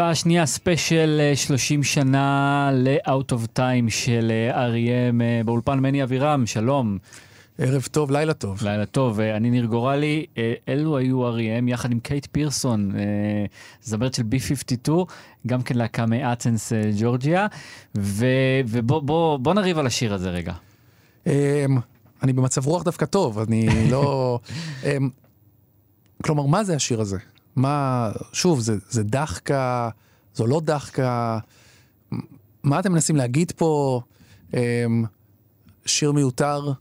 שעה שנייה ספיישל אה, 30 שנה ל-Out of Time של אה, R.E.M. אה, באולפן מני אבירם, שלום, ערב טוב, לילה טוב. לילה טוב, אה, אני ניר גורלי, אה, אלו היו R.E.M. יחד עם קייט פירסון, אה, זמרת של B52, גם כן להקה מאת'נס אה, ג'ורג'יה, ובוא בוא, בוא נריב על השיר הזה רגע. אמ, אני במצב רוח דווקא טוב, אני לא... [LAUGHS] אמ, כלומר, מה זה השיר הזה? מה, שוב, זה, זה דחקה, זו לא דחקה, מה אתם מנסים להגיד פה? אמ, שיר מיותר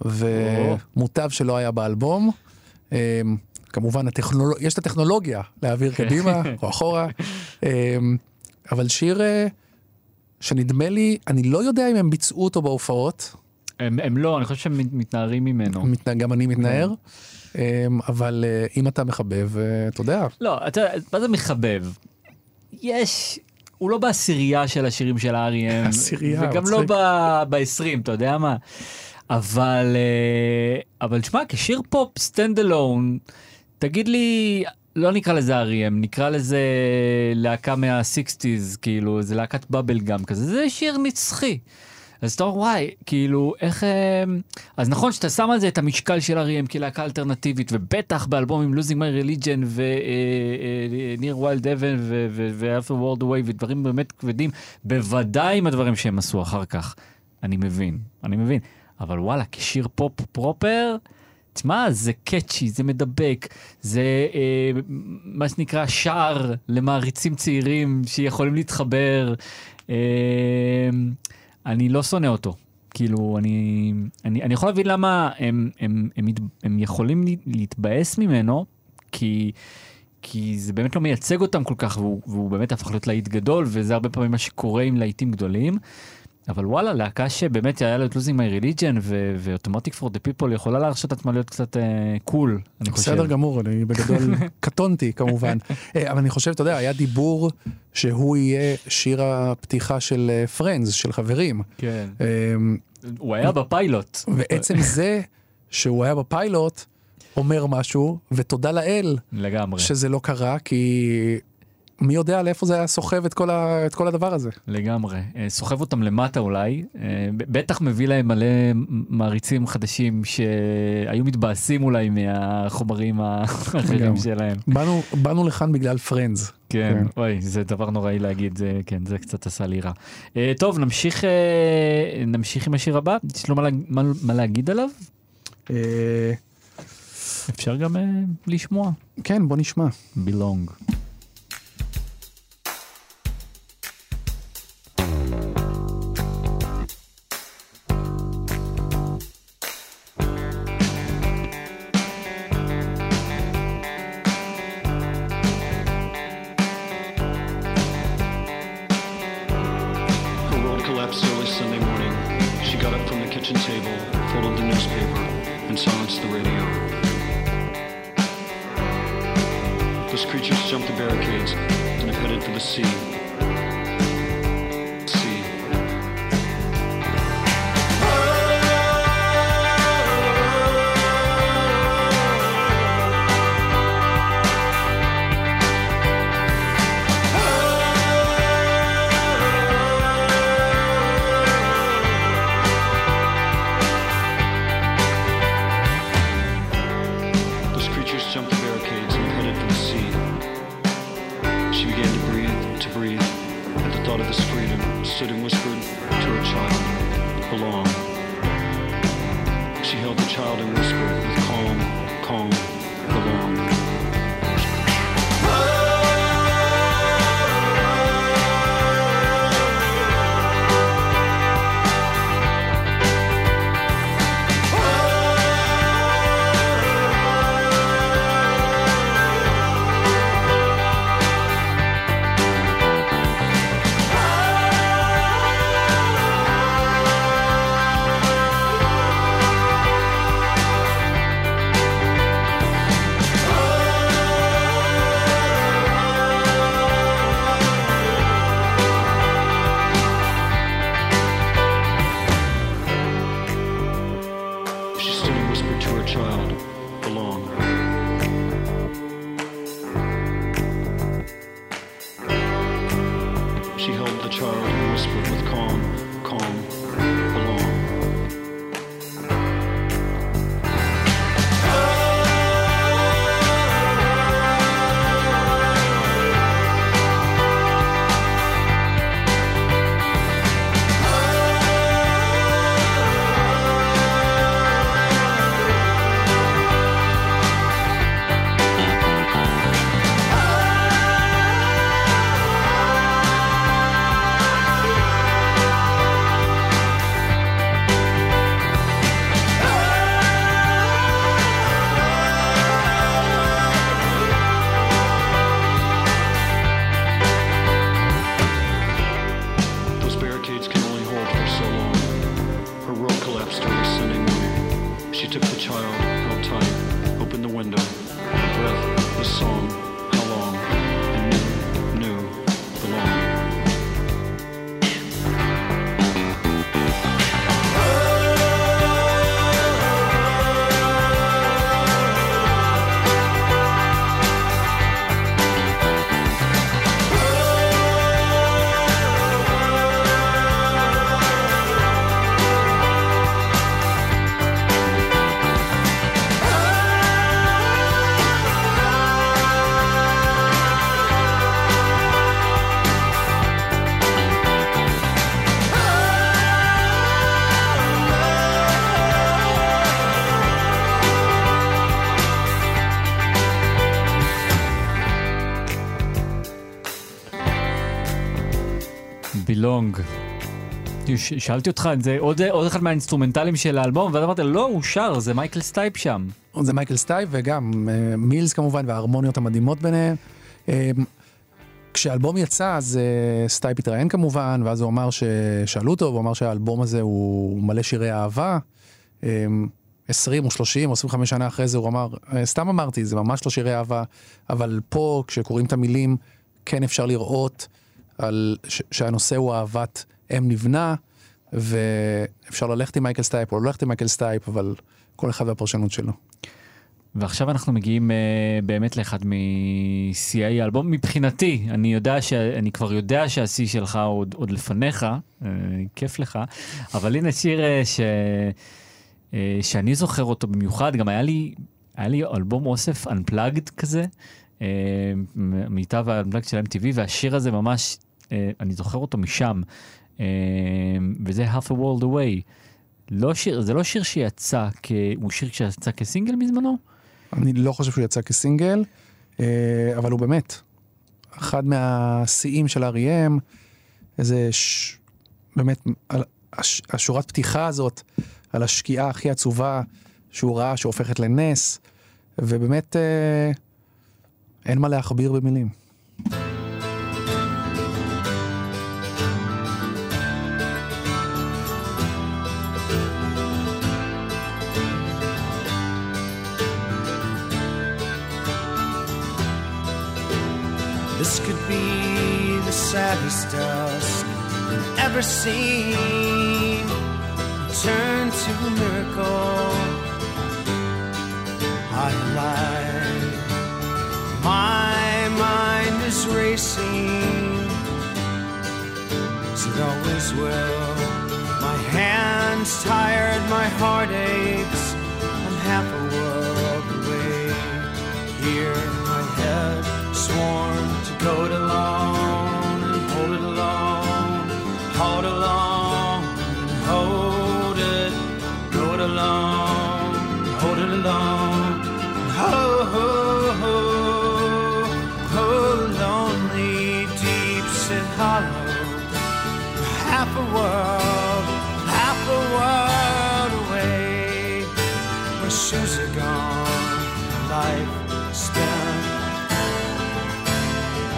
ומוטב שלא היה באלבום. אמ, כמובן, הטכנולוג... יש את הטכנולוגיה להעביר קדימה או אחורה, אמ, אבל שיר אה, שנדמה לי, אני לא יודע אם הם ביצעו אותו בהופעות, הם, הם לא, אני חושב שהם מת- מתנערים ממנו. גם אני מתנער, אמ, אבל אה, אם אתה מחבב, אה, אתה יודע, לא, אתה יודע, מה זה מחבב? יש, הוא לא בעשירייה של השירים של R.E.M. עשירייה, וגם מצחיק. לא ב-20, אתה יודע מה? אבל, אה, אבל תשמע, כשיר פופ stand alone, תגיד לי, לא נקרא לזה R.E.M, נקרא לזה להקה מה-60's, כאילו, זה להקת bubble gum כזה, זה שיר נצחי. אז אתה אומר, וואי, כאילו, איך... אה, אז נכון שאתה שם על זה את המשקל של R.E.M כלהקה אלטרנטיבית, ובטח באלבום עם Losing My Religion ו-Near Wild Heaven ו-After World Away ודברים באמת כבדים, בוודאי עם הדברים שהם עשו אחר כך. אני מבין, אני מבין. אבל וואלה, כשיר פופ פרופר, תשמע, זה קאצ'י, זה מדבק, זה אה, מה שנקרא שער למעריצים צעירים שיכולים להתחבר. אה, אני לא שונא אותו. כאילו, אני, אני, אני יכול להבין למה הם, הם, הם, הם, יכולים להתבאס ממנו, כי, כי זה באמת לא מייצג אותם כל כך, והוא, והוא באמת הפך להיות להיט גדול, וזה הרבה פעמים מה שקורה עם להיטים גדולים. אבל וואלה, להקה שבאמת היה לו את Losing My Religion ו Automatic for the People יכולה להרשות עצמה להיות קצת קול, אני חושב. בסדר גמור, אני בגדול [LAUGHS] קטונתי כמובן. אה, אבל אני חושב, אתה יודע, היה דיבור שהוא יהיה שיר הפתיחה של Friends, של חברים. כן. הוא היה בפיילוט. ועצם זה שהוא היה בפיילוט, אומר משהו, ותודה לאל לגמרי. שזה לא קרה, כי מי יודע לאיפה זה היה סוחב את כל, ה, את כל הדבר הזה. לגמרי. אה, סוחב אותם למטה אולי, אה, בטח מביא להם מלא מעריצים חדשים שהיו מתבאסים אולי מהחומרים האחרים. שלהם. באנו, באנו לכאן בגלל Friends. כן, כן. אוי, זה דבר נוראי להגיד, זה, כן, זה קצת עשה לי רע. אה, טוב, נמשיך, אה, נמשיך עם השיר הבא, יש לו מה, מה, מה להגיד עליו? אה, אפשר גם אה, לשמוע. כן, בוא נשמע. בילונג. שאלתי אותך, זה עוד, עוד אחד מהאינסטרומנטלים של האלבום, ואז אמרת, לא, הוא שר, זה מייקל סטייפ שם. זה מייקל סטייפ וגם אה, מילס כמובן וההרמוניות המדהימות ביניהם. אה, כשהאלבום יצא אז אה, סטייפ התראיין כמובן ואז הוא אמר ששאלו אותו הוא אמר שהאלבום הזה הוא מלא שירי אהבה. אה, 20 או 30 או 25 שנה אחרי זה הוא אמר "אה, סתם אמרתי זה ממש לא שירי אהבה אבל פה כשקוראים את המילים כן אפשר לראות על ש- שהנושא הוא אהבת אם נבנה ואפשר ללכת עם מייקל סטייפ או לא ללכת עם מייקל סטייפ אבל כל אחד והפרשנות שלו. ועכשיו אנחנו מגיעים אה, באמת לאחד משיאי האלבום. מבחינתי, אני יודע ש... אני כבר יודע שהשיא שלך עוד, עוד לפניך, אה, כיף לך, אבל הנה שיר אה, ש... אה, שאני זוכר אותו במיוחד, גם היה לי, היה לי אלבום אוסף Unplugged כזה, uh, מיטב ה-Unplugged של MTV, והשיר הזה ממש, uh, אני זוכר אותו משם, וזה Half a World Away. לא שיר, זה לא שיר שיצא, כ... הוא שיר שיצא כסינגל בזמנו? אני לא חושב שהוא יצא כסינגל, אה, אבל הוא באמת אחד מהשיאים של R.E.M. איזה ש... באמת, על הש... השורת פתיחה הזאת, על השקיעה הכי עצובה שהוא ראה שהופכת לנס, ובאמת אה, אין מה להכביר במילים. This could be the saddest dusk I've ever seen. Turn to a miracle. I lie. My mind is racing. As it always will. My hands tired, my heart aches. I'm half a world away. Here, my head sworn Are gone, life spent.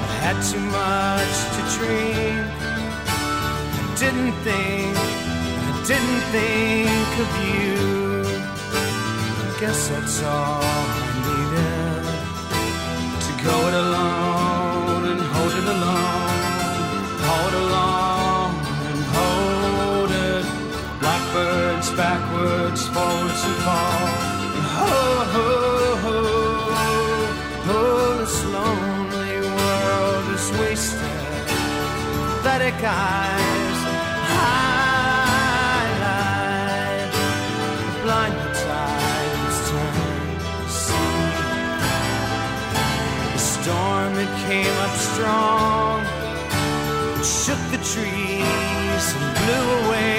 I had too much to drink. I didn't think, I didn't think of you. I guess that's all I needed to go it alone black eyes highlight the blind tides turn to sea. The storm it came up strong, it shook the trees and blew away.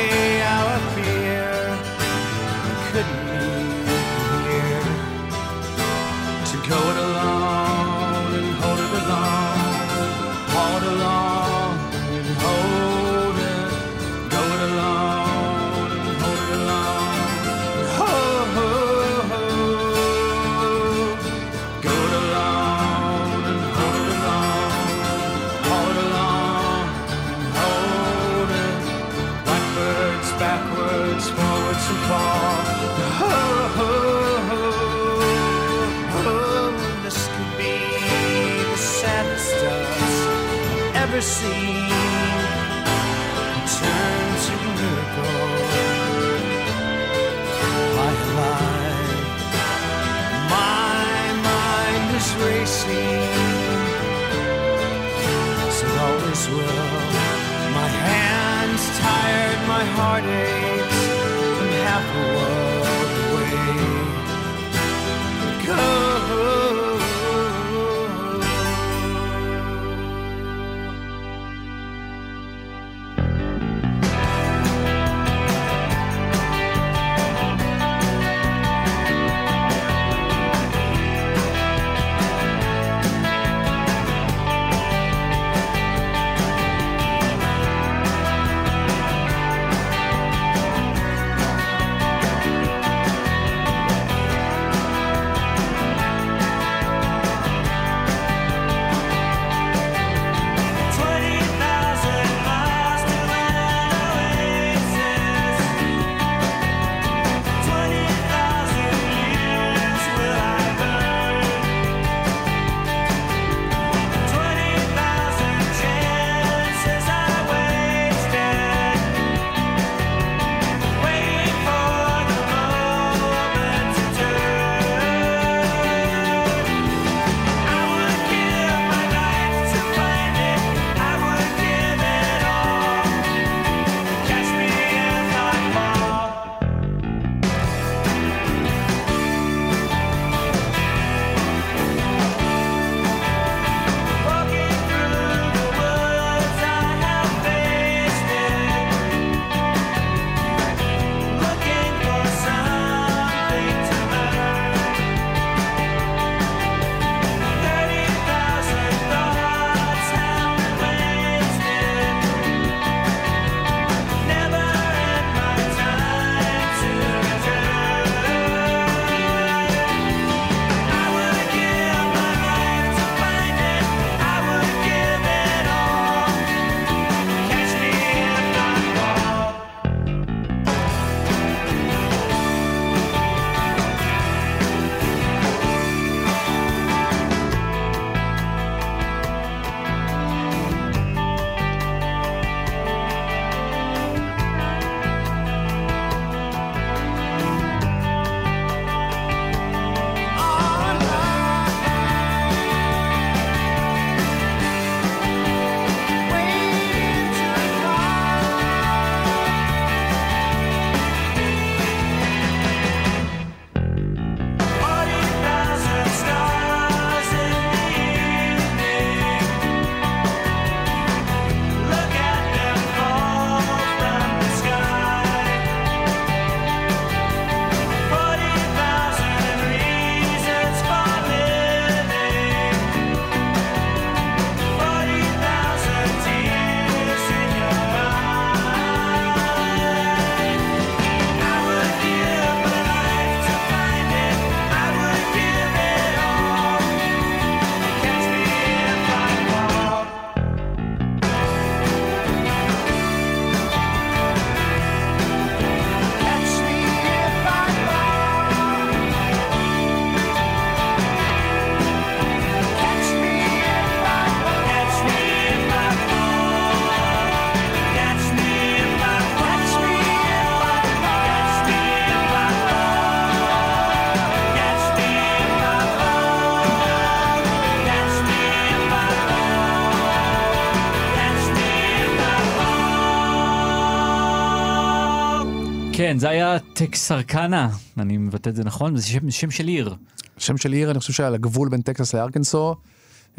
כן, זה היה טקסרקנה, אני מבטא את זה נכון? זה שם, שם של עיר. שם של עיר, אני חושב שעל הגבול בין טקסס לארקנסו,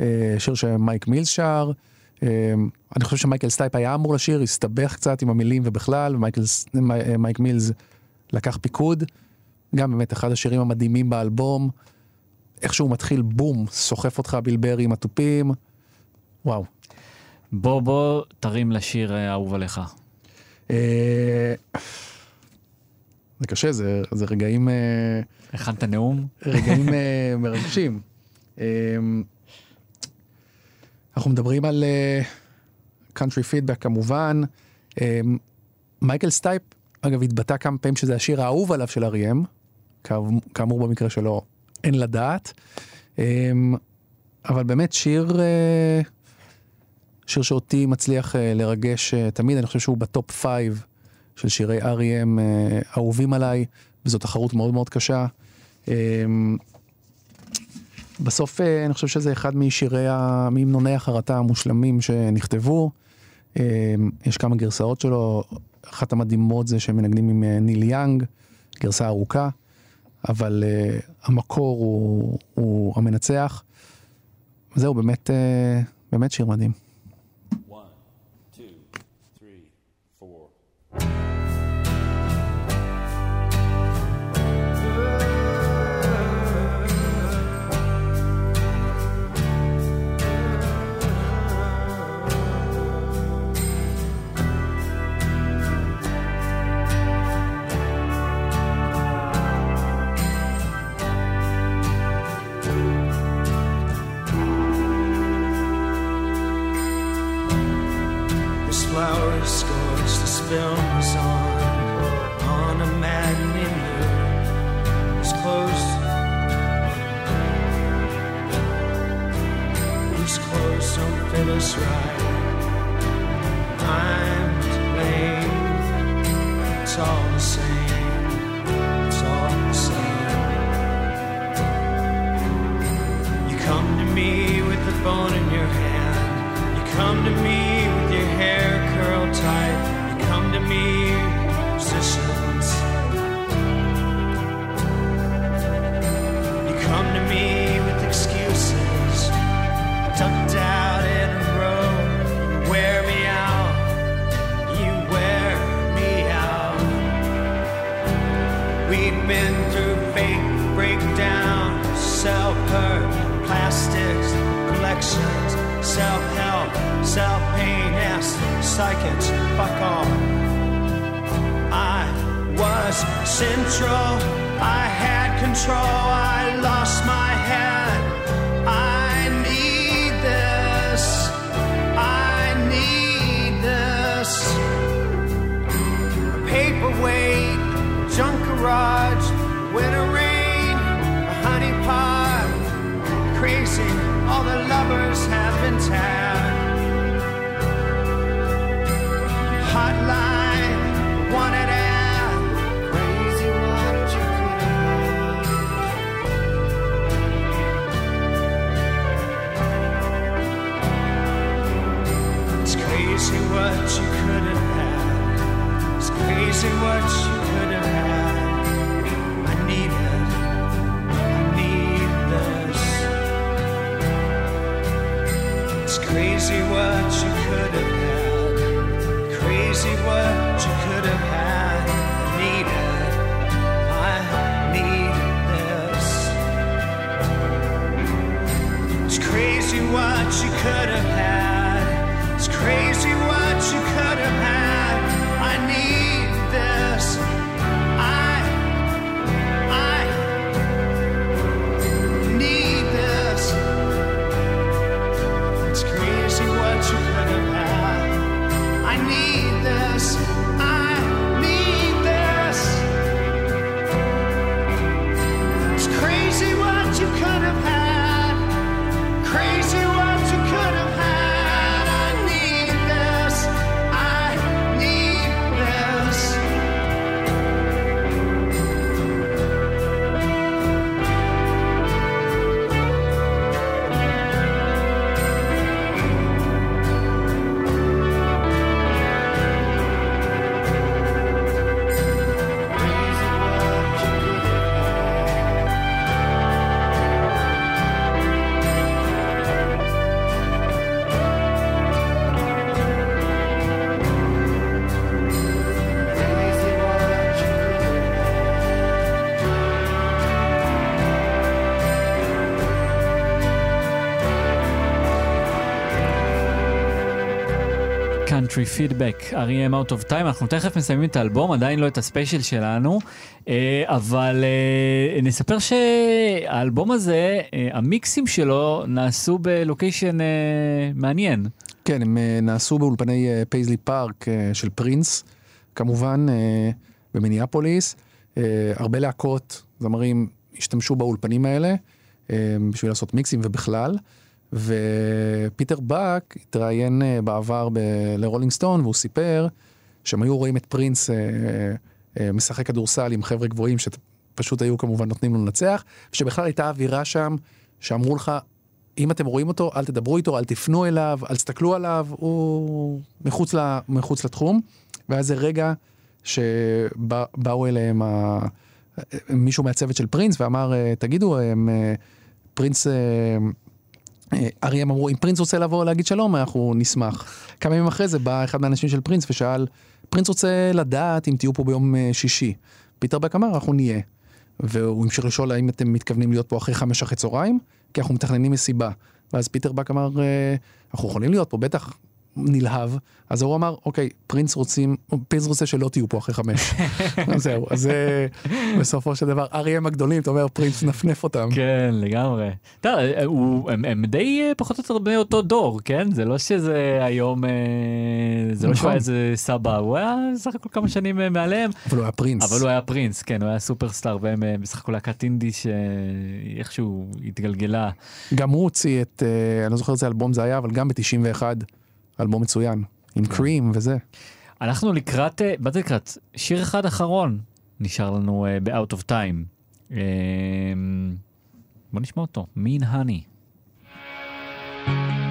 אה, שיר שמייק מילס שר. אה, אני חושב שמייקל סטייפ היה אמור לשיר, הסתבך קצת עם המילים ובכלל, ומייקל אה, מייק מילס לקח פיקוד. גם באמת אחד השירים המדהימים באלבום. איך שהוא מתחיל, בום, סוחף אותך ביל ברי עם התופים. וואו. בוא, בוא, תרים לשיר אה, אהוב עליך. זה קשה, זה, זה רגעים... אה, הכנת נאום? רגעים אה, מרגשים. אה, אנחנו מדברים על Country Feedback כמובן. מייקל סטייפ, אגב, התבטא כמה פעמים שזה השיר האהוב עליו של R.E.M., כאמור במקרה שלו, אין לדעת. אבל באמת שיר, שיר שאותי מצליח לרגש תמיד, אני חושב שהוא ב top five של שירי R.E.M. אה, אהובים עליי, וזו תחרות מאוד מאוד קשה. אה, בסוף אה, אני חושב שזה אחד משירי, מהמנוני החרטה המושלמים שנכתבו. יש כמה גרסאות שלו, אחת המדהימות זה שהם מנגנים עם ניל יאנג, גרסה ארוכה, אבל המקור הוא, הוא המנצח. זהו, באמת, באמת שיר מדהים. This scorched, this film was on, on a matinee moon. It's close. Whose clothes don't fit us right? I'm to blame. It's all the same. It's all the same. You come to me with the phone in your hand. You come to me Country Feedback, R.E.M. Out of Time, אנחנו תכף מסיימים את האלבום, עדיין לא את הספיישל שלנו, אה, אבל אה, נספר שהאלבום הזה, אה, המיקסים שלו נעשו בלוקיישן מעניין. כן, הם נעשו באולפני פייזלי פארק של פרינס, כמובן במיניאפוליס. הרבה להקות, זמרים, השתמשו באולפנים האלה בשביל לעשות מיקסים ובכלל. ופיטר באק התראיין אה, בעבר ב- לרולינג סטון והוא סיפר שהם היו רואים את פרינס אה, אה, משחק כדורסל עם חבר'ה גבוהים שפשוט היו כמובן נותנים לו לנצח, ושבכלל הייתה אווירה שם שאמרו לך, אם אתם רואים אותו, אל תדברו איתו, אל תפנו אליו, אל תסתכלו עליו, הוא מחוץ, ל, מחוץ לתחום. והיה זה רגע שבאו אליהם ה... מישהו מהצוות של פרינס ואמר, אה, תגידו, הם, אה, פרינס, אה, R.E.M. אמרו, אם פרינס רוצה לבוא להגיד שלום, אנחנו נשמח. כמה ימים אחרי זה בא אחד מהאנשים של פרינס ושאל, פרינס רוצה לדעת אם תהיו פה ביום אה, שישי. פיטר באק אמר, אנחנו נהיה. והוא המשיך לשאול האם אתם מתכוונים להיות פה אחרי חמש אחרי צהריים, כי אנחנו מתכננים מסיבה. ואז פיטר באק אמר, "אה, אנחנו יכולים להיות פה, בטח נלהב. אז הוא אמר, אוקיי, פרינס רוצים, פרינס רוצה שלא תהיו פה אחרי חמש. [LAUGHS] אז זהו, אז זה בסופו של דבר, אריים הגדולים, אתה אומר, פרינס נפנף אותם. כן, לגמרי. טוב, אה, הוא- הם, הם די אה, פחות או יותר בני אותו דור, כן? זה לא שזה היום, אה, זה לא שהוא נכון. היה איזה סבא, הוא היה סך הכל כמה שנים אה, מעליהם, אבל הוא היה פרינס. אבל הוא היה פרינס, כן, הוא היה סופרסטאר, והם אה, בסך הכל להקת אינדי שאיכשהו התגלגלה. גם הוא הוציא את, אה, אני לא זוכר איזה אלבום זה היה, אבל גם ב-91, אלבום מצוין, עם קרים וזה. אנחנו לקראת, אה, באתי לקראת, שיר אחד אחרון נשאר לנו אה, ב-out of time. אה, בוא נשמע אותו, mean honey. I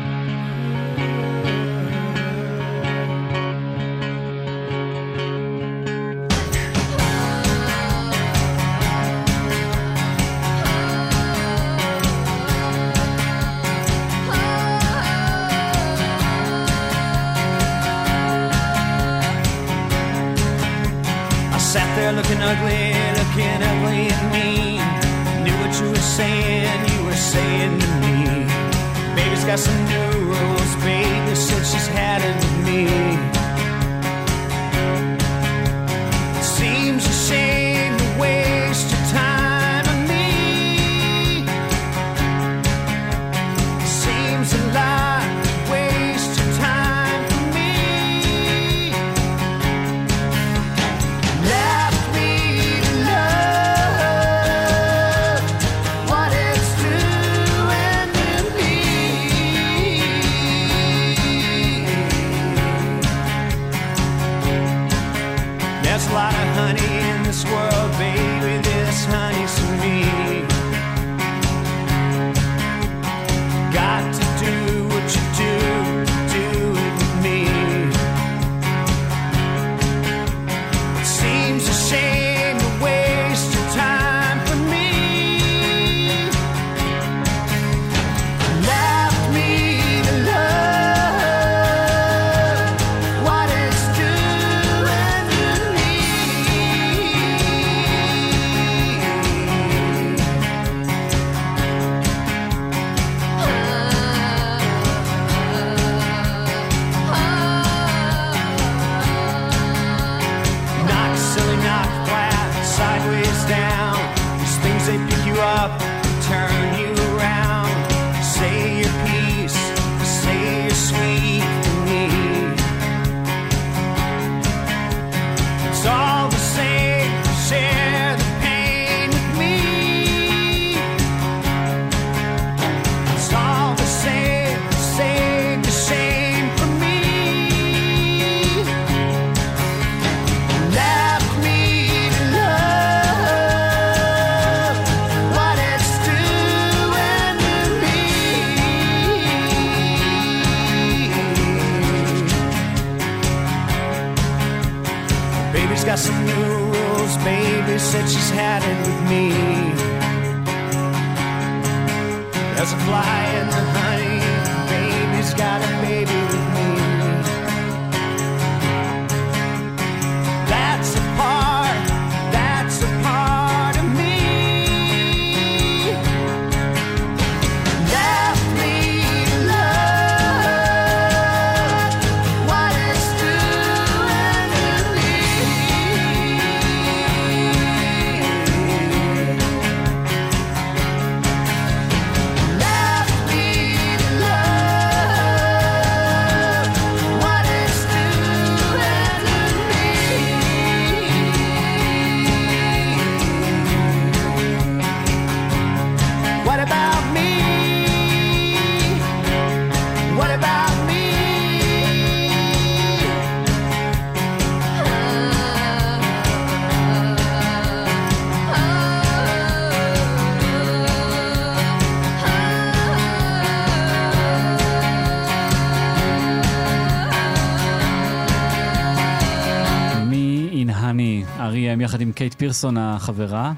ugly, looking ugly at me. Knew what you were saying, you were saying to me. Baby's got some new rules, baby said she's had it with me. פירסון החברה.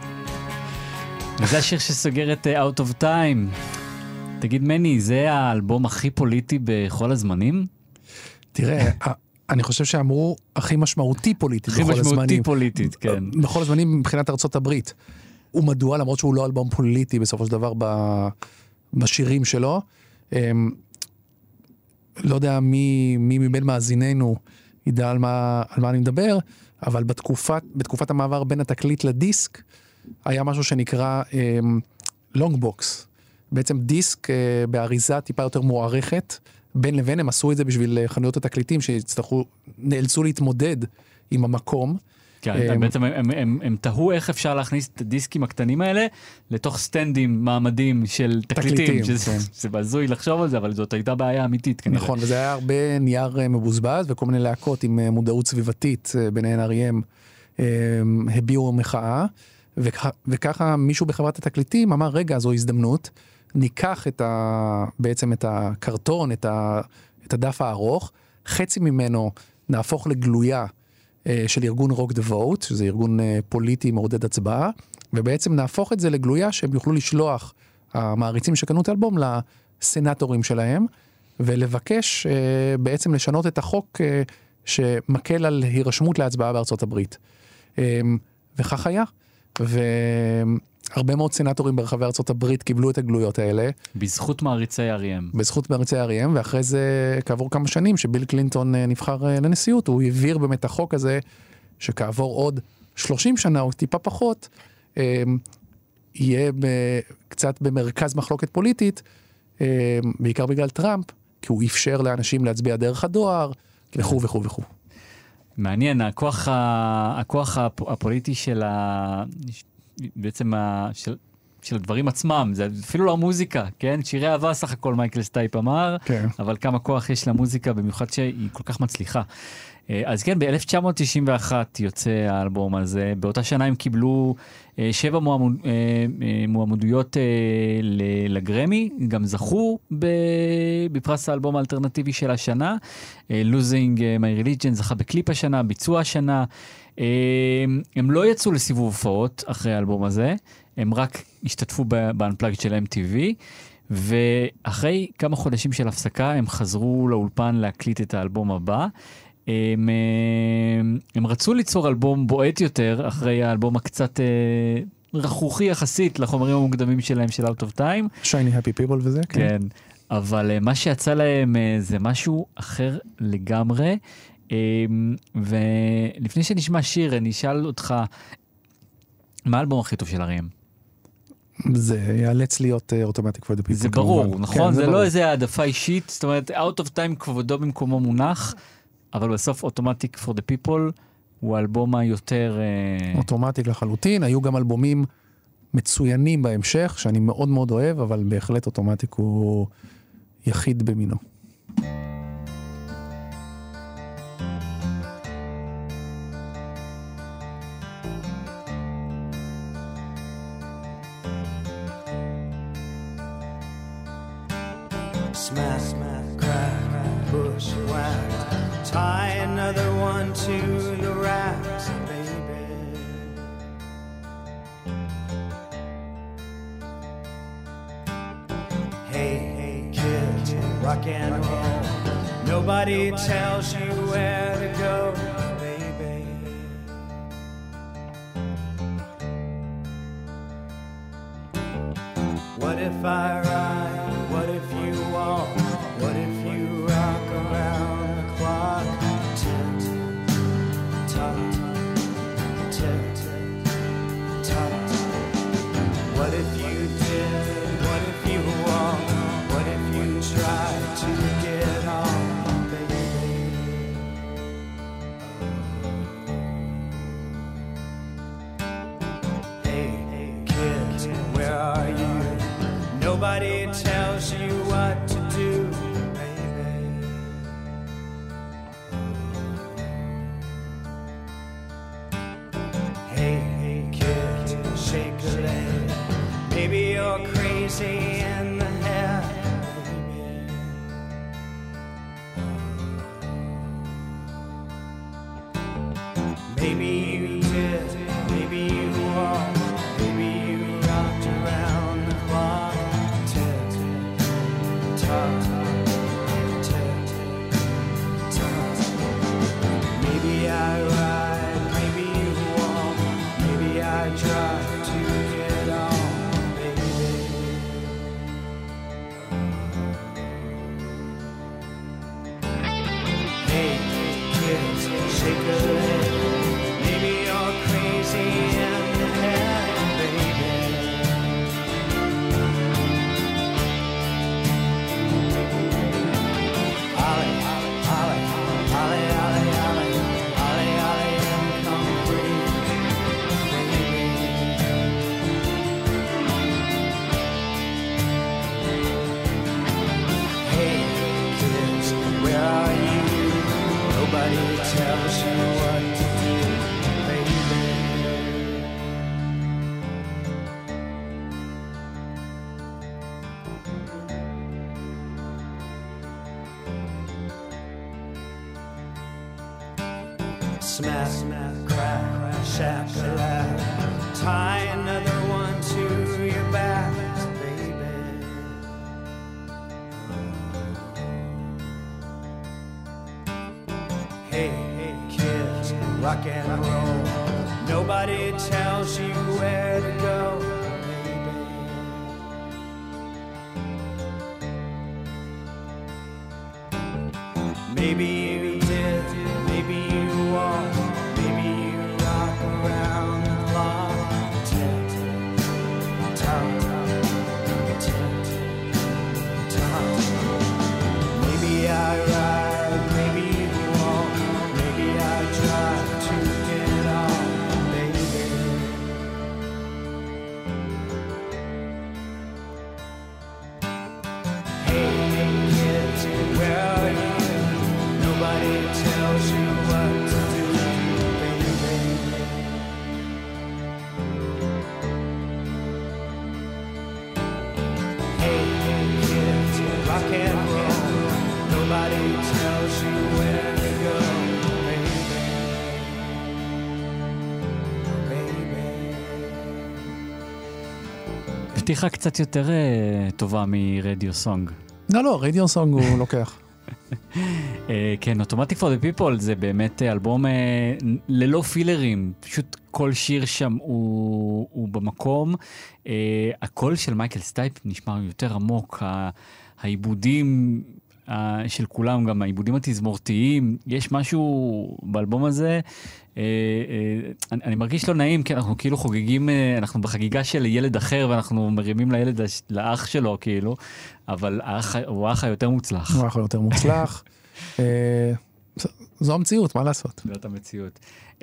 וזה השיר שסוגר את אה, Out of Time. תגיד מני, זה האלבום הכי פוליטי בכל הזמנים? תראה, ה- אני חושב שאמרו הכי משמעותי פוליטית הכי בכל משמעותי הזמנים. פוליטית, כן. בכל הזמנים מבחינת ארצות הברית. ומדוע? למרות שהוא לא אלבום פוליטי בסופו של דבר בשירים שלו. אמ, לא יודע מי, מי מבין מאזיננו ידע על מה, על מה אני מדבר, אבל בתקופת, בתקופת המעבר בין התקליט לדיסק, היה משהו שנקרא long box. בעצם דיסק אה, באריזה טיפה יותר מוארכת, בין לבין הם עשו את זה בשביל אה, חנויות התקליטים שהצטרכו, נאלצו להתמודד עם המקום. כן, אמ, בעצם הם, הם, הם, הם תהו איך אפשר להכניס את הדיסקים הקטנים האלה לתוך סטנדים, מעמדים של תקליטים, תקליטים, שזה כן. זה הזוי לחשוב על זה, אבל זאת הייתה בעיה אמיתית כנראה. נכון, וזה היה הרבה נייר אה, מבוזבז וכל מיני להקות עם אה, מודעות סביבתית, אה, ביניהן אריאם, אה, הביעו מחאה, וכ- וככה מישהו בחברת התקליטים אמר, רגע, זו הזדמנות, ניקח את ה... בעצם את הקרטון, את, ה... את הדף הארוך, חצי ממנו נהפוך לגלויה אה, של ארגון רוק דה ווט, שזה ארגון אה, פוליטי מעודד הצבעה, ובעצם נהפוך את זה לגלויה שהם יוכלו לשלוח, המעריצים שקנו את האלבום, לסנטורים שלהם, ולבקש אה, בעצם לשנות את החוק אה, שמקל על הירשמות להצבעה בארצות הברית. אה, וכך היה. והרבה מאוד סנטורים ברחבי הברית קיבלו את הגלויות האלה, בזכות מעריצי אריאם. בזכות מעריצי אריאם, ואחרי זה, כעבור כמה שנים שביל קלינטון אה, נבחר אה, לנשיאות, הוא העביר באמת החוק הזה, שכעבור עוד 30 שנה או טיפה פחות, אה, יהיה קצת במרכז מחלוקת פוליטית, בעיקר בגלל טראמפ, כי הוא אפשר לאנשים להצביע דרך הדואר, וכו' וכו' וכו'. מעניין, הכוח. הכוח הפ... הפוליטי של ה... בעצם ה... של... של הדברים עצמם, זה אפילו לא המוזיקה, כן? שירי אהבה סך הכל מייקל סטייפ אמר, כן. אבל כמה כוח יש למוזיקה, במיוחד שהיא כל כך מצליחה. אה, אז כן, ב-1991 יוצא האלבום הזה, באותה שנה הם קיבלו אה, שבע מועמוד, אה, מועמדויות לגרמי, גם זכו בפרס האלבום האלטרנטיבי של השנה. Losing My Religion זכה בקליפ השנה, ביצוע השנה. אה, הם לא יצאו לסיבוב הופעות אחרי האלבום הזה, הם רק השתתפו ב-unplugged של MTV. ואחרי כמה חודשים של הפסקה הם חזרו לאולפן להקליט את האלבום הבא. הם, אה, הם רצו ליצור אלבום בועט יותר אחרי האלבום הקצת אה, רכרוכי יחסית לחומרים המוקדמים שלהם של Out of Time. שייני הפי פיבול וזה, כן. כן. אבל אה, מה שיצא להם אה, זה משהו אחר לגמרי. אה, ולפני שנשמע שיר, אני אשאל אותך, מה האלבום הכי טוב של אריאם? זה ייאלץ להיות אוטומטיק פור דה פיפול. זה ברור, נכון? זה לא איזה העדפה אישית, זאת אומרת, Out of Time כבודו במקומו מונח, אבל בסוף אוטומטיק for the people הוא האלבום היותר... אה, אוטומטיק לחלוטין, היו גם אלבומים מצוינים בהמשך, שאני מאוד מאוד אוהב, אבל בהחלט אוטומטיק הוא יחיד במינו. Smash, smash, crack, bush whack. Tie another one to the racks, baby. Hey, hey, kids, rock and roll. Nobody tells you where to go, baby. What if I פתיחה קצת יותר אה, טובה מ Radio Song. לא, לא, Radio Song הוא [LAUGHS] לוקח. אה, כן, Automatic for the People זה באמת אה, אלבום אה, ללא פילרים, פשוט כל שיר שם הוא, הוא במקום. אה, הקול של מייקל סטייפ נשמע יותר עמוק, העיבודים של כולם, גם העיבודים התזמורתיים, יש משהו באלבום הזה. אה, אה, אני, אני מרגיש לא נעים, כי אנחנו כאילו חוגגים, אה, אנחנו בחגיגה של ילד אחר ואנחנו מרימים לילד, לאח שלו כאילו, אבל האח, הוא האח היותר מוצלח. הוא יכול יותר מוצלח. [LAUGHS] זו המציאות, מה לעשות? זאת המציאות. Um,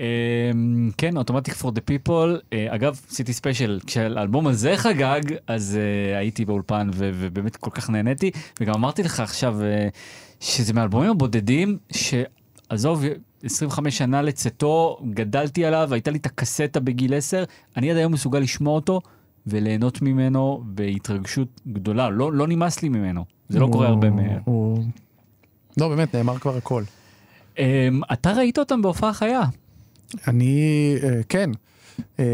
כן, Automatic for the People. אגב, עשיתי ספיישל, כשהאלבום הזה חגג, אז הייתי באולפן ובאמת כל כך נהניתי, וגם אמרתי לך עכשיו שזה מהאלבומים הבודדים, שעזוב, 25 שנה לצאתו, גדלתי עליו, הייתה לי את הקסטה בגיל 10, אני עד היום מסוגל לשמוע אותו וליהנות ממנו בהתרגשות גדולה, לא, לא נמאס לי ממנו, זה לא קורה הרבה מ... הוא- לא, באמת, נאמר כבר הכל. Um, אתה ראית אותם בהופעה חיה. אני, אה, כן, אה,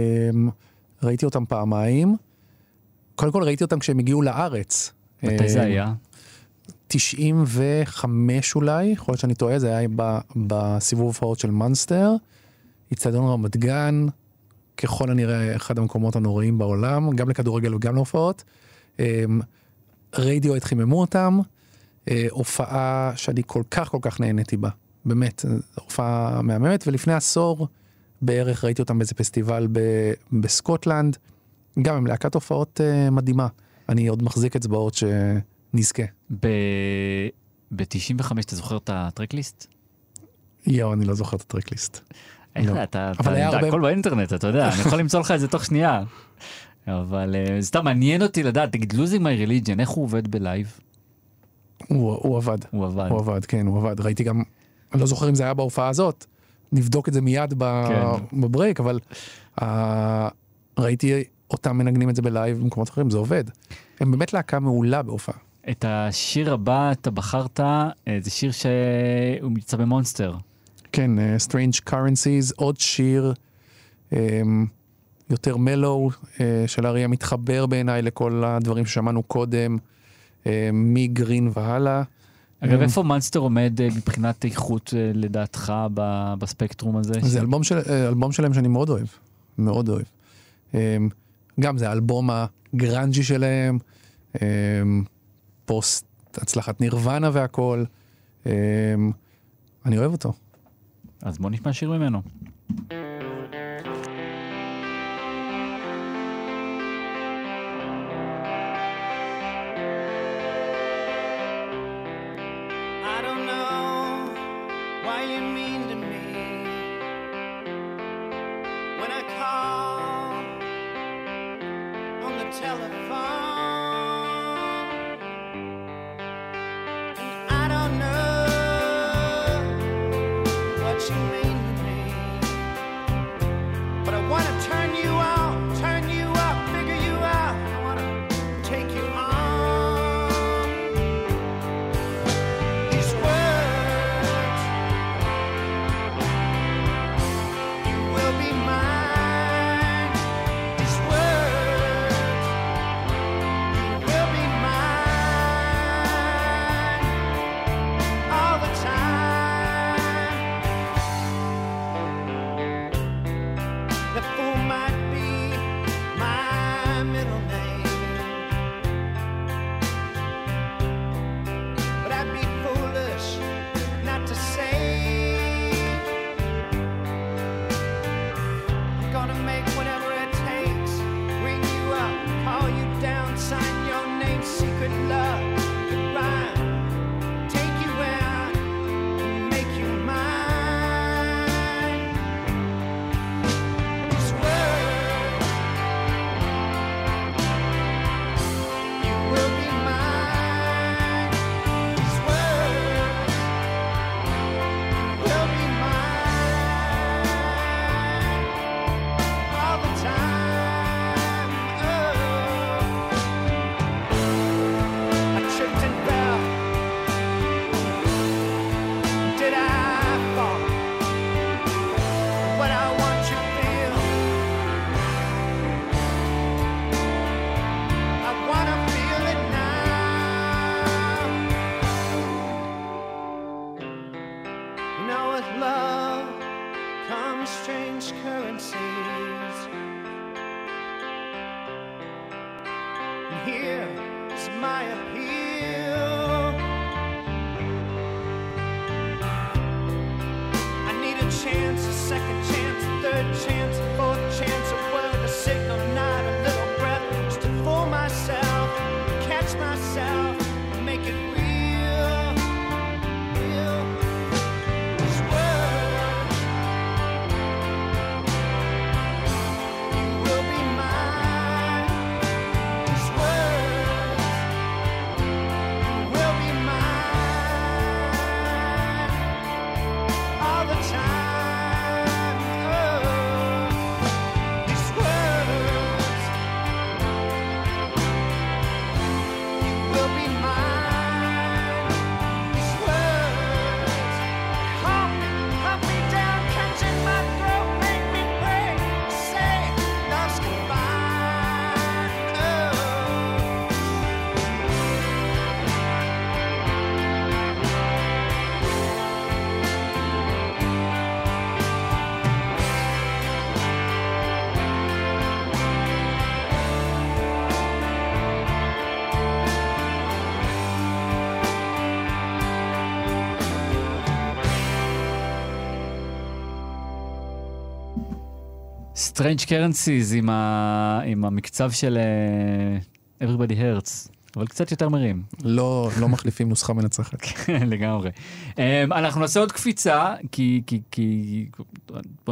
ראיתי אותם פעמיים. קודם כל ראיתי אותם כשהם הגיעו לארץ. מתי זה אה, היה? 95 אולי, יכול להיות שאני טועה, זה היה ב- בסיבוב הופעות של מונסטר, איצטדיון רמת גן, ככל הנראה אחד המקומות הנוראים בעולם, גם לכדורגל וגם להופעות. אמ, רדיו חיממו אותם, אה, הופעה שאני כל כך כל כך נהניתי בה, באמת, הופעה מהממת, ולפני עשור בערך ראיתי אותם באיזה פסטיבל ב- בסקוטלנד, גם עם להקת הופעות אה, מדהימה. אני עוד מחזיק אצבעות שנזכה. ב-95 אתה זוכר את ה tracklist? יואו, אני לא זוכר את ה tracklist. איך לא. אתה, אבל אתה, אתה הרבה- הכל באינטרנט, אתה יודע, אני יכול למצוא לך את זה תוך שנייה. אבל אה, סתם מעניין אותי לדעת, תגיד, losing my religion, איך הוא עובד בלייב? הוא, הוא עבד, הוא עבד. הוא עבד, כן, הוא עבד. ראיתי גם, אני לא זוכר אם זה היה בהופעה הזאת, נבדוק את זה מיד ב, כן. ב break, אבל uh, ראיתי אותם מנגנים את זה בלייב במקומות אחרים, זה עובד. הם באמת להקה מעולה בהופעה. את השיר הבא אתה בחרת, אה, זה שיר שהוא יצא במונסטר. כן, uh, Strange Currencies, עוד שיר um, יותר מלואו, uh, של אריה מתחבר בעיניי לכל הדברים ששמענו קודם, uh, מגרין והלאה. אגב, אה, איפה מונסטר עומד אה, מבחינת איכות אה, לדעתך ב- בספקטרום הזה? זה אלבום, של, אה, אלבום שלהם שאני מאוד אוהב, מאוד אוהב. אמ, גם זה האלבום הגרנג'י שלהם, אמ, פוסט הצלחת נירוונה והכל. אמ, אני אוהב אותו. אז בוא נשמע שיר ממנו. I Strange Currencies עם, ה... עם המקצב של uh, Everybody Hurts, אבל קצת יותר מרים. לא, לא מחליפים נוסחה מנצחת. [LAUGHS] לגמרי. Um, אנחנו נעשה עוד קפיצה, כי, כי, כי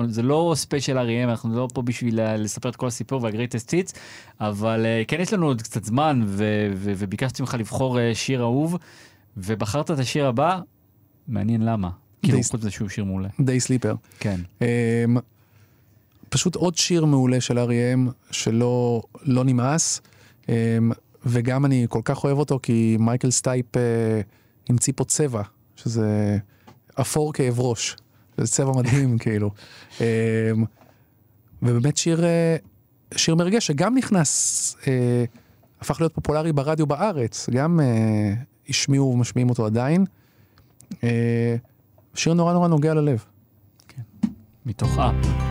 זה לא ספיישל R.E.M, אנחנו לא פה בשביל לספר את כל הסיפור והגרייטסט היטס, אבל uh, כן יש לנו עוד קצת זמן, ו- ו- וביקשתי ממך לבחור uh, שיר אהוב, ובחרת את השיר הבא, מעניין למה. כאילו, חוץ מזה שהוא שיר מעולה. די sleeper. כן. אמ, פשוט עוד שיר מעולה של R.E.M. שלא לא נמאס, אמ, וגם אני כל כך אוהב אותו כי מייקל סטייפ אה, המציא פה צבע, שזה אפור כאב ראש, זה צבע מדהים [LAUGHS] כאילו. אמ, ובאמת שיר, אה, שיר מרגש שגם נכנס, אה, הפך להיות פופולרי ברדיו בארץ, גם השמיעו ומשמיעים אותו עדיין. שיר נורא נורא נוגע ללב. מתוך אפ.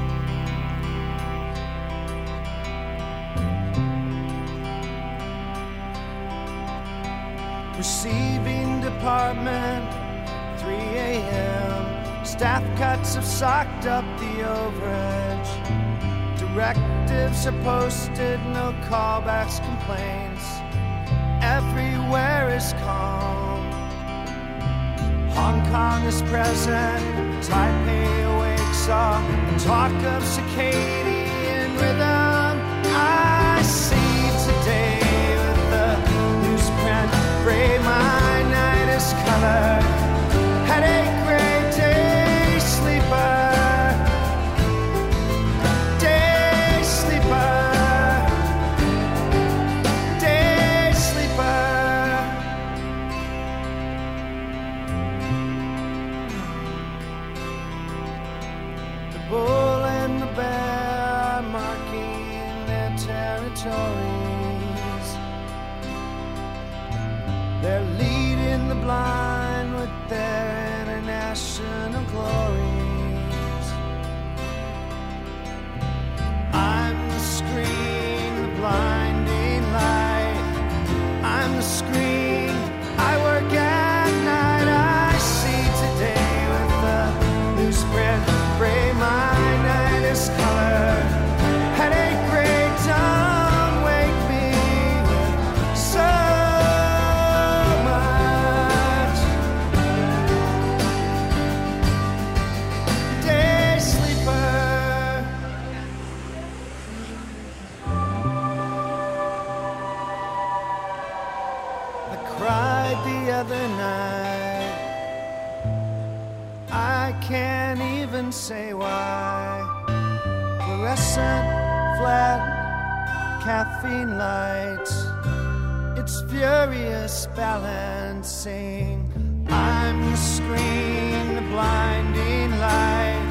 Department, 3 a.m. Staff cuts have socked up the overage. Directives are posted, no callbacks, complaints. Everywhere is calm. Hong Kong is present, Taipei awakes up. talk of circadian rhythm. headache. Say why. Fluorescent, flat, caffeine lights. It's furious balancing. I'm the screen, the blinding light.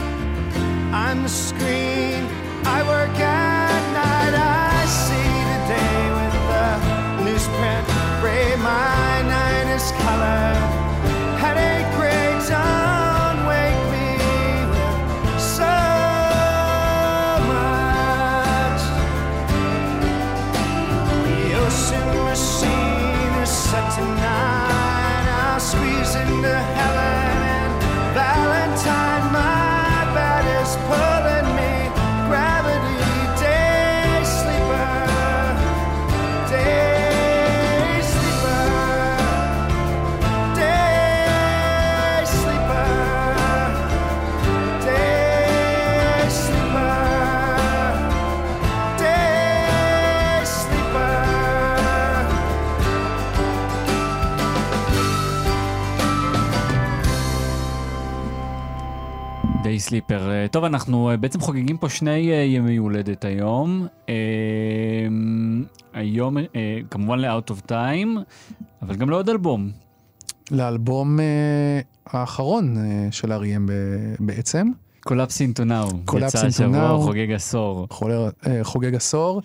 I'm the screen. I work at night. I see the day with the newsprint. Gray, my night is color. Headache, gray, don't sleeper. אה, טוב, אנחנו אה, בעצם חוגגים פה שני אה, ימי הולדת היום. היום, כמובן ל-out of time, אבל גם לעוד אלבום. לאלבום האחרון של R.E.M. ב- בעצם, Collapse into Now. Collapse יצא השבוע. חוגג עשור. חוגג עשור.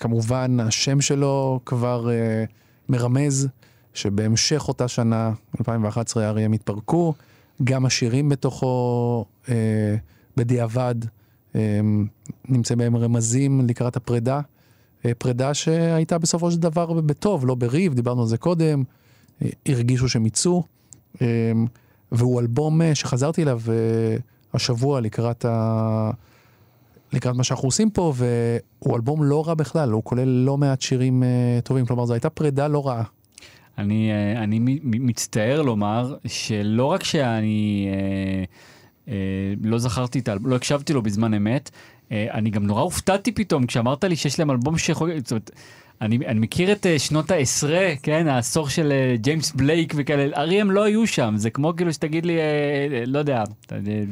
כמובן, השם שלו כבר מרמז שבהמשך אותה שנה, 2011, אריאם התפרקו. גם השירים בתוכו, אה, בדיעבד, אה, נמצאים בהם רמזים לקראת הפרידה. אה, פרידה שהייתה בסופו של דבר בטוב, לא בריב, דיברנו על זה קודם. אה, הרגישו שהם יצאו. אה, והוא אלבום אה, שחזרתי אליו אה, השבוע לקראת ה... לקראת מה שאנחנו עושים פה, והוא אלבום לא רע בכלל, הוא כולל לא מעט שירים אה, טובים, כלומר זו הייתה פרידה לא רעה. אני, אה, אני מצטער לומר שלא רק שאני אה, אה, לא זכרתי את האלבום, לא הקשבתי לו בזמן אמת, אני גם נורא הופתעתי פתאום כשאמרת לי שיש להם אלבום שחוגג, זאת אומרת, אני, אני מכיר את שנות העשרה, כן, העשור של ג'יימס בלייק וכאלה, ארי הם לא היו שם, זה כמו כאילו שתגיד לי, לא יודע,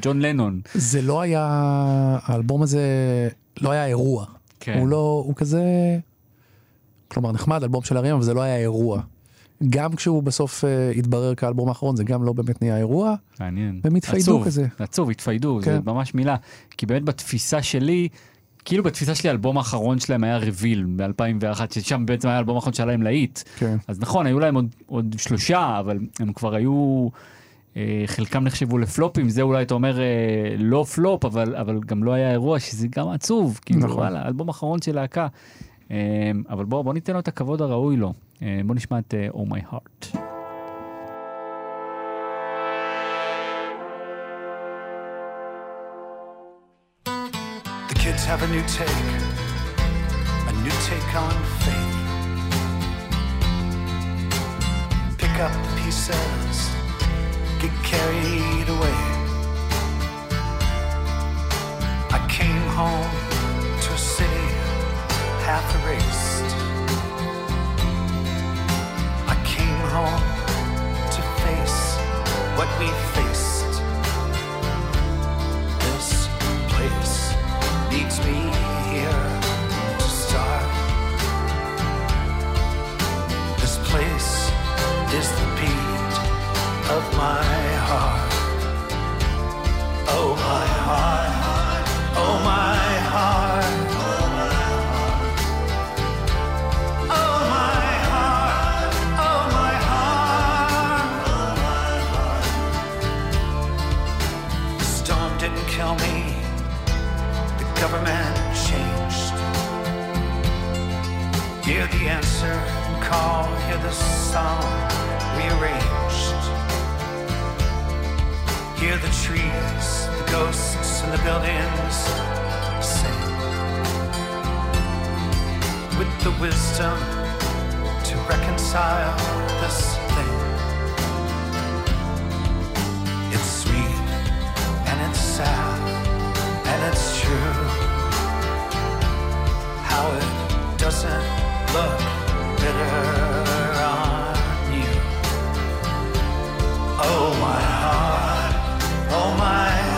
ג'ון לנון. זה לא היה, האלבום הזה לא היה אירוע. כן. הוא לא, הוא כזה, כלומר נחמד, אלבום של אריאם, אבל זה לא היה אירוע. גם כשהוא בסוף uh, התברר כאלבום האחרון, זה גם לא באמת נהיה אירוע. מעניין. והם התפיידו עצוב, כזה. עצוב, התפיידו, זה כן. ממש מילה. כי באמת בתפיסה שלי, כאילו בתפיסה שלי האלבום האחרון שלהם היה רוויל ב-2001, ששם בעצם היה האלבום האחרון שהיה להם להיט. כן. אז נכון, היו להם עוד, עוד שלושה, אבל הם כבר היו, אה, חלקם נחשבו לפלופים, זה אולי אתה אומר אה, לא פלופ, אבל, אבל גם לא היה אירוע, שזה גם עצוב, כאילו נכון. וואלה, אלבום אחרון של להקה. אבל בואו בוא ניתן לו את הכבוד הראוי לו. בואו נשמע את Oh My Heart. kids have a new take, a new take on faith. Pick up the pieces, get carried away. I came home to a city half erased. Home to face what we faced. This place needs me here to start. This place is the beat of my heart. Oh, my heart. Oh, my Hear the answer call, hear the song rearranged. Hear the trees, the ghosts, and the buildings sing. With the wisdom to reconcile this thing. It's sweet and it's sad and it's true. How it doesn't look on you. Oh my heart, oh my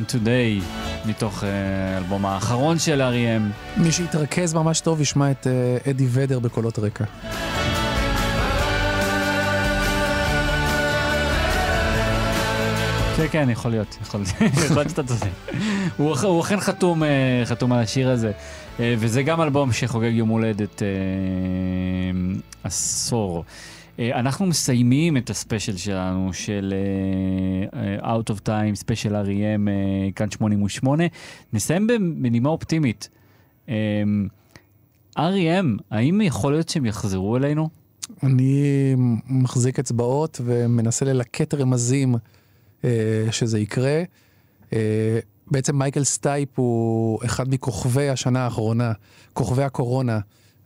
happened today, מתוך אה, האלבום האחרון של R.E.M. מי שיתרכז ממש טוב ישמע את אה, אדי ודר בקולות רקע. כן, כן, יכול להיות, יכול להיות [LAUGHS] שאתה צודק. הוא אכ- הוא אכן חתום, אה, חתום על השיר הזה, וזה גם אלבום שחוגג יום הולדת עשור. אה, אנחנו מסיימים את הספיישל שלנו של אה, Out of Time, ספיישל R.E.M. אה, כאן 88. נסיים בנימה אופטימית. אה, R.E.M, האם יכול להיות שהם יחזרו אלינו? אני מחזיק אצבעות ומנסה ללקט רמזים אה, שזה יקרה. אה, בעצם מייקל סטייפ הוא אחד מכוכבי השנה האחרונה, כוכבי הקורונה.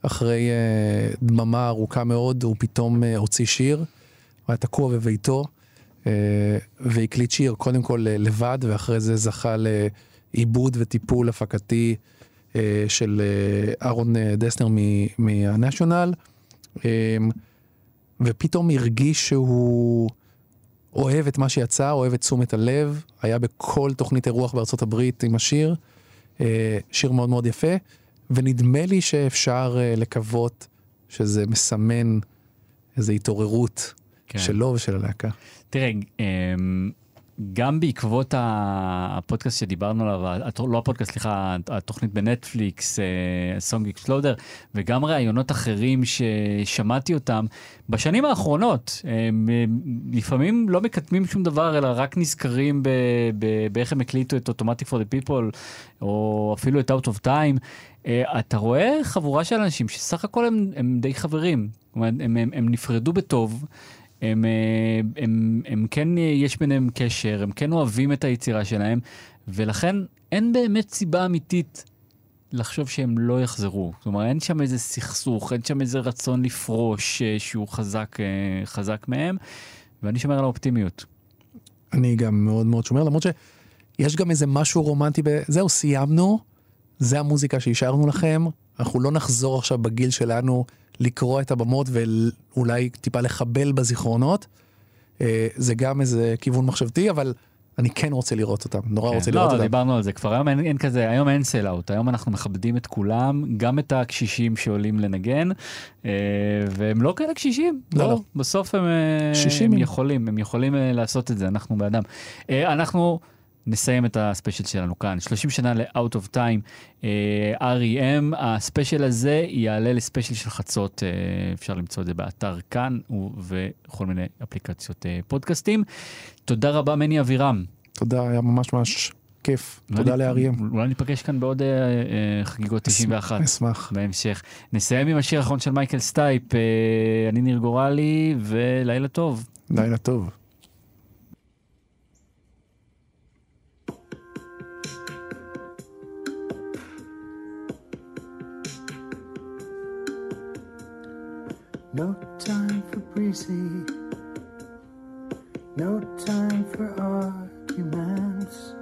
אחרי אה, דממה ארוכה מאוד, הוא פתאום אה, הוציא שיר, הוא היה תקוע בביתו, אה, והקליט שיר קודם כל אה, לבד, ואחרי זה זכה לעיבוד וטיפול הפקתי אה, של אה, אהרון אה, דסנר מהנשיונל. אה, ופתאום הרגיש שהוא אוהב את מה שיצא, אוהב את תשומת הלב, היה בכל תוכנית אירוח בארצות הברית עם השיר, שיר מאוד מאוד יפה, ונדמה לי שאפשר אה, לקוות שזה מסמן איזו התעוררות כן. שלו ושל הלהקה. תראה, אמ, גם בעקבות הפודקאסט שדיברנו עליו, לא הפודקאסט, סליחה, התוכנית בנטפליקס, סונג אקספלודר, וגם ראיונות אחרים ששמעתי אותם, בשנים האחרונות, הם, לפעמים לא מקדמים שום דבר, אלא רק נזכרים באיך הם הקליטו את Automatic for the People, או אפילו את Out of Time. אה, אתה רואה חבורה של אנשים שסך הכל הם, הם די חברים, הם, הם, הם נפרדו בטוב. הם, אה, הם, הם כן, יש ביניהם קשר, הם כן אוהבים את היצירה שלהם, ולכן אין באמת סיבה אמיתית לחשוב שהם לא יחזרו. אומרת, אין שם איזה סכסוך, אין שם איזה רצון לפרוש אה, שהוא חזק, אה, חזק מהם, ואני שומר על האופטימיות. אני גם מאוד מאוד שומר, למרות שיש גם איזה משהו רומנטי ב... זהו, סיימנו, זה המוזיקה שהשארנו לכם, אנחנו לא נחזור עכשיו בגיל שלנו לקרוא את הבמות ואולי טיפה לחבל בזיכרונות. אה, זה גם איזה כיוון מחשבתי, אבל אני כן רוצה לראות אותם, נורא כן, רוצה לראות לא, אותם. דיברנו על זה כבר, היום אין, אין כזה, היום אין סל-אאוט, היום אנחנו מכבדים את כולם, גם את הקשישים שעולים לנגן, אה, והם לא כאלה קשישים, לא, לא, לא. בסוף הם, אה, שישים. הם יכולים, הם יכולים אה, לעשות את זה, אנחנו בעדם. אה, אנחנו נסיים את הספיישל שלנו כאן, 30 שנה ל-Out of Time, אה, R.E.M, הספיישל הזה יעלה לספיישל של חצות, אה, אפשר למצוא את זה באתר כאן ובכל מיני אפליקציות אה, פודקאסטים. תודה רבה מני אבירם. תודה, היה ממש ממש כיף. תודה אולי- ל R.E.M.. אולי ניפגש כאן בעוד אה, אה, חגיגות 91 אשמח. בהמשך. נסיים עם השיר האחרון של מייקל סטייפ, אה, אני ניר גורלי, ולילה טוב. לילה טוב. No time for breezy. No time for arguments.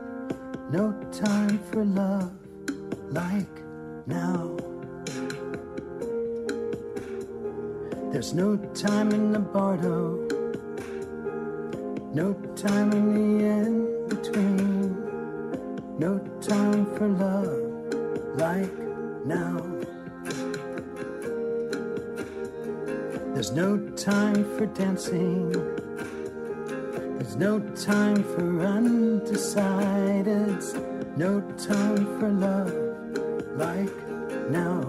No time for love like now. There's no time in the bardo. No time in the in between. No time for love like now. There's no time for dancing. There's no time for undecideds. No time for love like now.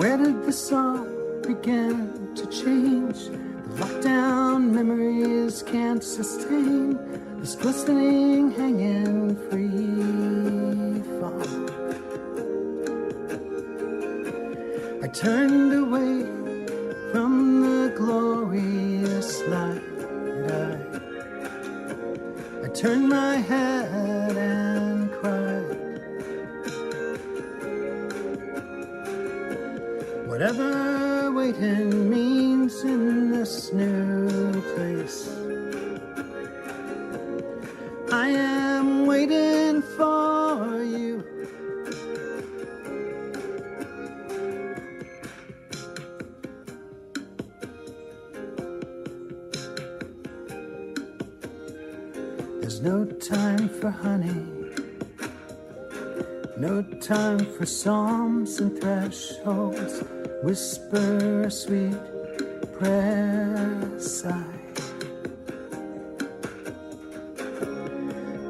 Where did the song begin to change? The lockdown memories can't sustain this glistening hanging free Turn psalms and thresholds. Whisper a sweet prayer sigh.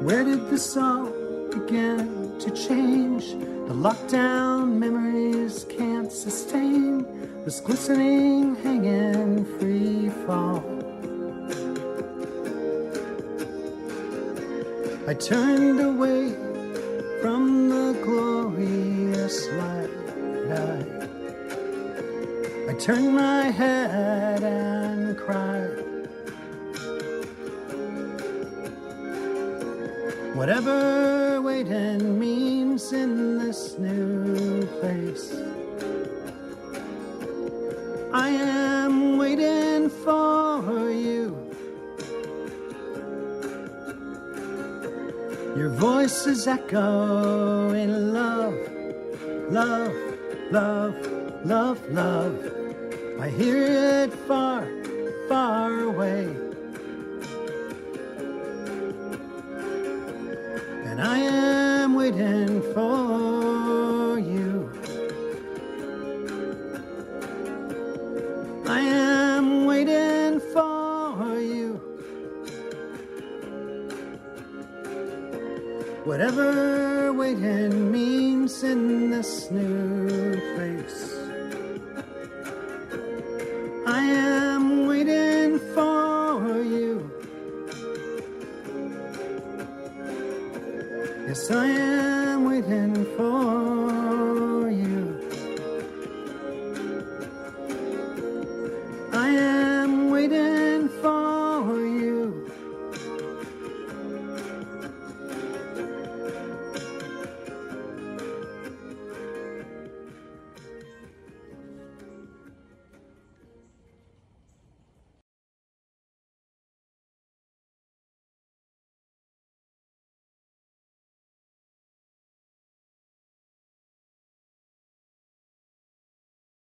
Where did this all begin to change? The lockdown memories can't sustain this glistening, hanging free fall. I turned away turned my head and cried. Whatever waiting means in this new place, I am waiting for you. Your voices echo in love, love, love, love, love here